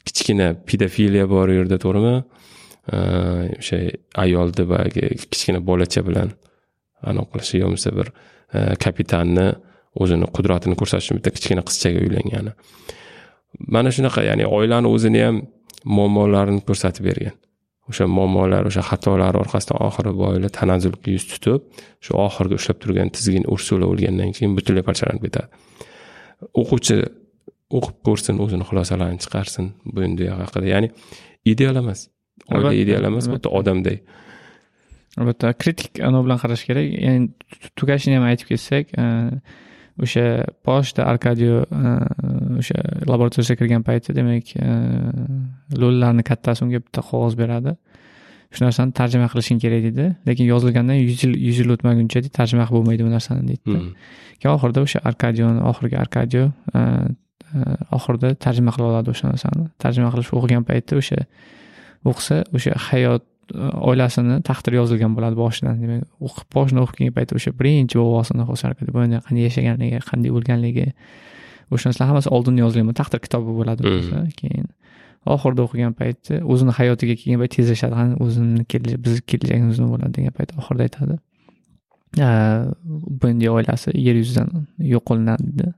kichkina pedofiliya bor u yerda to'g'rimi? O'sha ayolni boyagi kichkina bolacha bilan anaqa qilishi yo bo'lmasa bir kapitanni o'zini qudratini ko'rsatish uchun bitta kichkina qizchaga uylangani mana shunaqa ya'ni oilani o'zini ham muammolarini ko'rsatib bergan. O'sha muammolar o'sha xatolar orqasidan oxiri bu oila tanazzulga yuz tutib shu oxirgi ushlab turgan tizgin ursula o'lgandan keyin butunlay parchalanib ketadi. O'quvchi o'qib ko'rsin o'zini xulosalarini chiqarsin bu endi haqida. Ya'ni ideal emas oila ideal emas xuddi odamday albatta kritik anavi bilan qarash kerak. Ya'ni tugashini ham aytib ketsak e, o'sha boshida arkadio e, o'sha laboratoriyaga kirgan payti demak e, lo'llarni kattasi unga bitta qog'oz beradi. Shu narsani tarjima qilishing kerak deydi lekin yozilgandan yuz yil yuz yil o'tmaguncha tarjima qilib bo'lmaydi bu narsani deydida hmm. keyin oxirida o'sha arkadioni oxirgi arkadio oxirida tarjima qilib oladi o'sha narsani. Tarjima qilish o'qigan paytda o'sha o'qisa o'sha hayot oilasini taqdiri yozilgan bo'ladi boshidan. Demak o'qib boshini o'qib kelgan paytda o'sha birinchi bobosini bu boyanda qanday yashaganligi qanday o'lganligi o'sha narsalar hammasi oldindan yozilgan taqdir kitobi bo'ladi keyin oxirida o'qigan paytda o'zini hayotiga kelgan payt tezlashadi o'zini bizni kelajagimiz nima bo'ladi degan payt oxirida aytadi. Bendi oilasi yer yuzidan yo'q qilinadi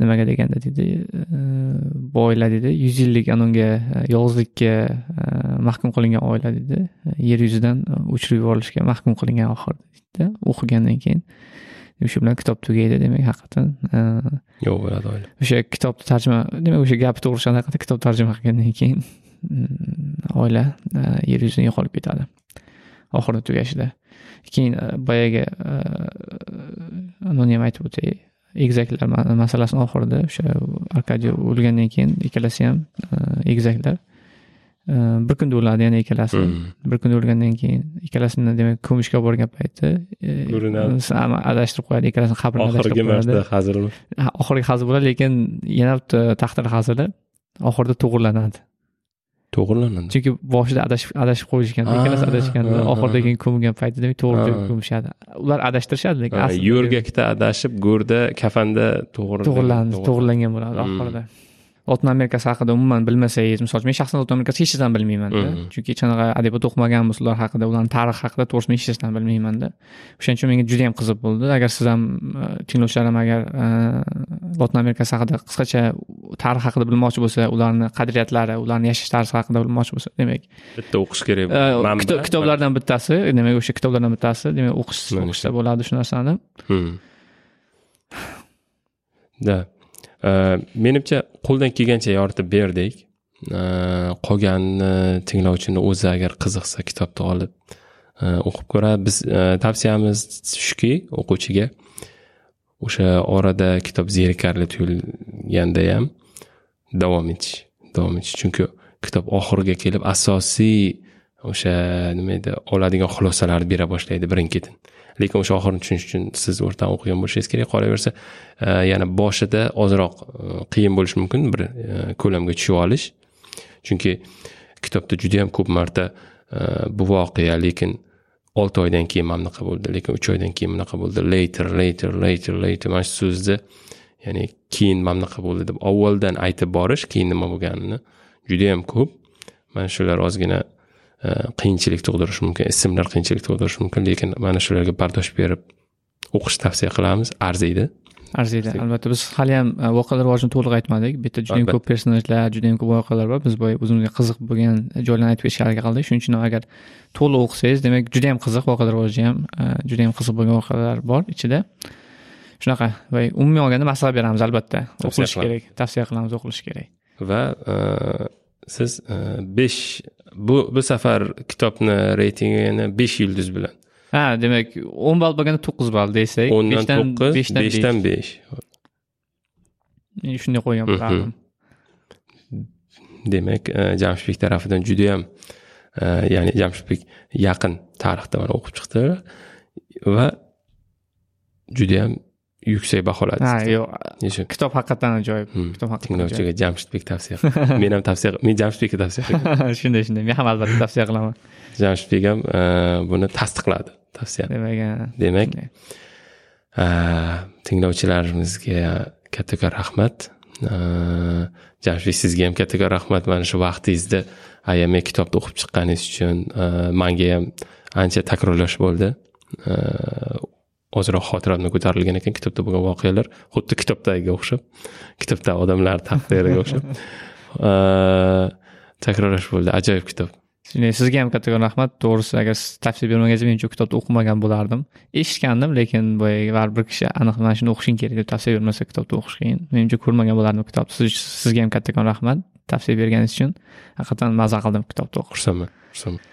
nimaga deganda deydi bu oila deydi yuz yillik anunga yolg'izlikka mahkum qilingan oila deydi yer yuzidan o'chirib yuborilishga mahkum qilingan oxirida deydida o'qigandan keyin shu bilan kitob tugaydi demak haqiqatdan yo'q bo'ladi oila. o'sha kitobni tarjima demak o'sha gapi to'g'ri chiqqan haqiqatdan kitob tarjima qilgandan keyin oila yer yuzidan yo'qolib ketadi. Oxirida tugashida. Keyin boyagi ham aytib o'tay egizaklar masalasini oxirida o'sha arkadiy o'lgandan keyin ikkalasi ham egizaklar. Bir kunda o'ladi yana ikkalasi. Bir kunda o'lgandan keyin ikkalasini demak ko'mishga olib borgan payti adashtirib qo'yadi ikkalasini qabrini oxirgi marta hazilmi? Oxirgi hazil bo'ladi lekin yana bitta taqdir hazili oxirida to'g'irlanadi to'g'irlanadi chunki boshida adashib adashib qo'yishgan ikkalasi adashganda oxirida keyin ko'mgan paytida demak to'g'ri ko'mishadi. Ular adashtirishadi lekin yo'rgakda adashib go'rda kafanda to'g'ri to'g'irlandi to'g'irlangan bo'ladi oxirida lotin amerikasi haqida umuman bilmasangiz misol uchun men shaxsan lotin amerikasini hech narsadan bilmaymanda chunki hech qanaqa adabiyot o'qimaganmiz ular haqida ularni tarixi haqida to'g'risini hech narsadan bilmaymanda o'shaning uchun menga juda yam qiziq bo'ldi. Agar siz ham tinglovchilar ham agar lotin amerikasi haqida qisqacha tarix haqida bilmoqchi bo'lsa ularni qadriyatlari ularni yashash tarzi haqida bilmoqchi bo'lsa demak bitta o'qish kerak kitoblardan bittasi demak o'sha kitoblardan bittasi demak o'qish o'qishsa bo'ladi shu narsani. [SIGHS] Да Э, menimcha qo'ldan kelgancha yoritib berdik э, qolganini tinglovchini o'zi agar qiziqsa kitobni olib э, o'qib ko'radi biz tavsiyamiz shuki o'quvchiga o'sha orada kitob zerikarli tuyulganda ham davom etish davom etish. Chunki kitob oxiriga kelib asosiy o'sha nima edi oladigan xulosalarni bera boshlaydi birin ketin. Lekin o'sha oxirini tushunish uchun siz o'rtadan o'qigan bo'lishingiz kerak qolaversa e, yana boshida ozroq e, qiyin bo'lishi mumkin bir e, ko'lamga tushib olish. Chunki kitobda juda yam ko'p marta bu voqea lekin olti oydan keyin mana bunaqa bo'ldi lekin uch oydan keyin bunaqa bo'ldi. Later later later later mana shu so'zni ya'ni keyin mana bunaqa bo'ldi deb avvaldan aytib borish keyin nima bo'lganini judayam ko'p. Mana shular ozgina qiyinchilik tug'dirishi mumkin ismlar qiyinchilik tug'dirishi mumkin lekin mana shularga bardosh berib o'qishni tavsiya qilamiz. Arziydi. Arziydi. Albatta biz hali ham voqealar rivojini to'liq aytmadik. Bu yerda juda yam ko'p personajlar juda yam ko'p voqealar bor. Biz boya o'zimizga qiziq bo'lgan joylarni aytib berishga harakat qildik. Shuning uchun agar to'liq o'qisangiz demak juda yam qiziq voqealar rivoji ham juda yam qiziq bo'lgan voqealar bor ichida. Shunaqa. Va umumiy olganda maslahat beramiz albatta. O'qilishi kerak. Tavsiya qilamiz o'qilishi kerak. Va siz besh bu bu safar kitobni reytingini besh yulduz bilan. Ha demak o'n ball bo'lganda to'qqiz ball desak o'ndan to'qqiz beshdan besh. men shunday qo'ygan bo'lardim demak jamshidbek tarafidan judayam ya'ni jamshidbek yaqin tarixda mana o'qib chiqdi va judayam yuksak baholadi ha yo'q kitob haqiqatdan ajoyib kitob haqiqatdan tinglovchiga jamshidbek tavsiya men ham tavsiya men jamshidbekka tavsiya qilaman [LAUGHS] shunday shunday. Men ham albatta tavsiya qilaman. Jamshidbek ham buni tasdiqladi. Tavsiyani demak demak tinglovchilarimizga kattakon rahmat. Jamshidbek sizga ham kattakon rahmat. Mana shu vaqtingizda ayamay kitobni o'qib chiqqaningiz uchun manga ham ancha takrorlash bo'ldi ozroq xotiramdan ko'tarilgan ekan kitobda bo'lgan voqealar. Xuddi kitobdagiga o'xshab kitobdagi odamlar taqdiriga o'xshab. [LAUGHS] Takrorlash bo'ldi. Ajoyib kitob. Sizga ham kattakon rahmat. To'g'risi agar siz tavsiya bermagansiz men shu kitobni o'qimagan bo'lardim. Eshitgandim lekin boyagi baribir kishi aniq mana shuni o'qishing kerak deb tavsiya bermasa kitobni o'qish qiyin menimcha ko'rmagan bo'lardim kitobni. Sizga ham kattakon rahmat tavsiya berganingiz uchun. Haqiqatdan maza qildim kitobni o'qib xursandman xursandman.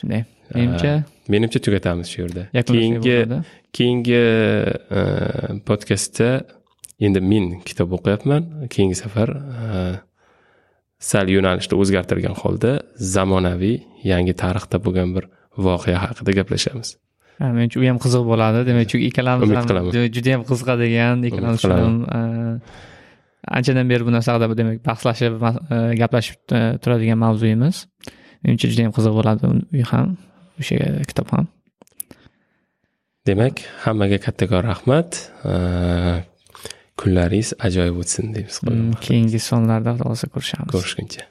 Shunday menimcha? Menimcha tugatamiz shu yerda. Keyingi keyingi podkastda endi men kitob o'qiyapman. Keyingi safar sal yo'nalishni o'zgartirgan holda zamonaviy yangi tarixda bo'lgan bir voqea haqida gaplashamiz. Menimcha u ham qiziq bo'ladi. Demak chunki ikkalamiz ham juda yam qiziqadigan ikkalamiz ham anchadan beri bu narsa haqida demak bahslashib gaplashib turadigan mavzuyimiz menimcha juda yam qiziq bo'ladi u ham o'sha kitob ham demak hammaga kattakon rahmat. Kunlaringiz ajoyib o'tsin deymiz keyingi sonlarda xudo xohlasa ko'rishamiz. Ko'rishguncha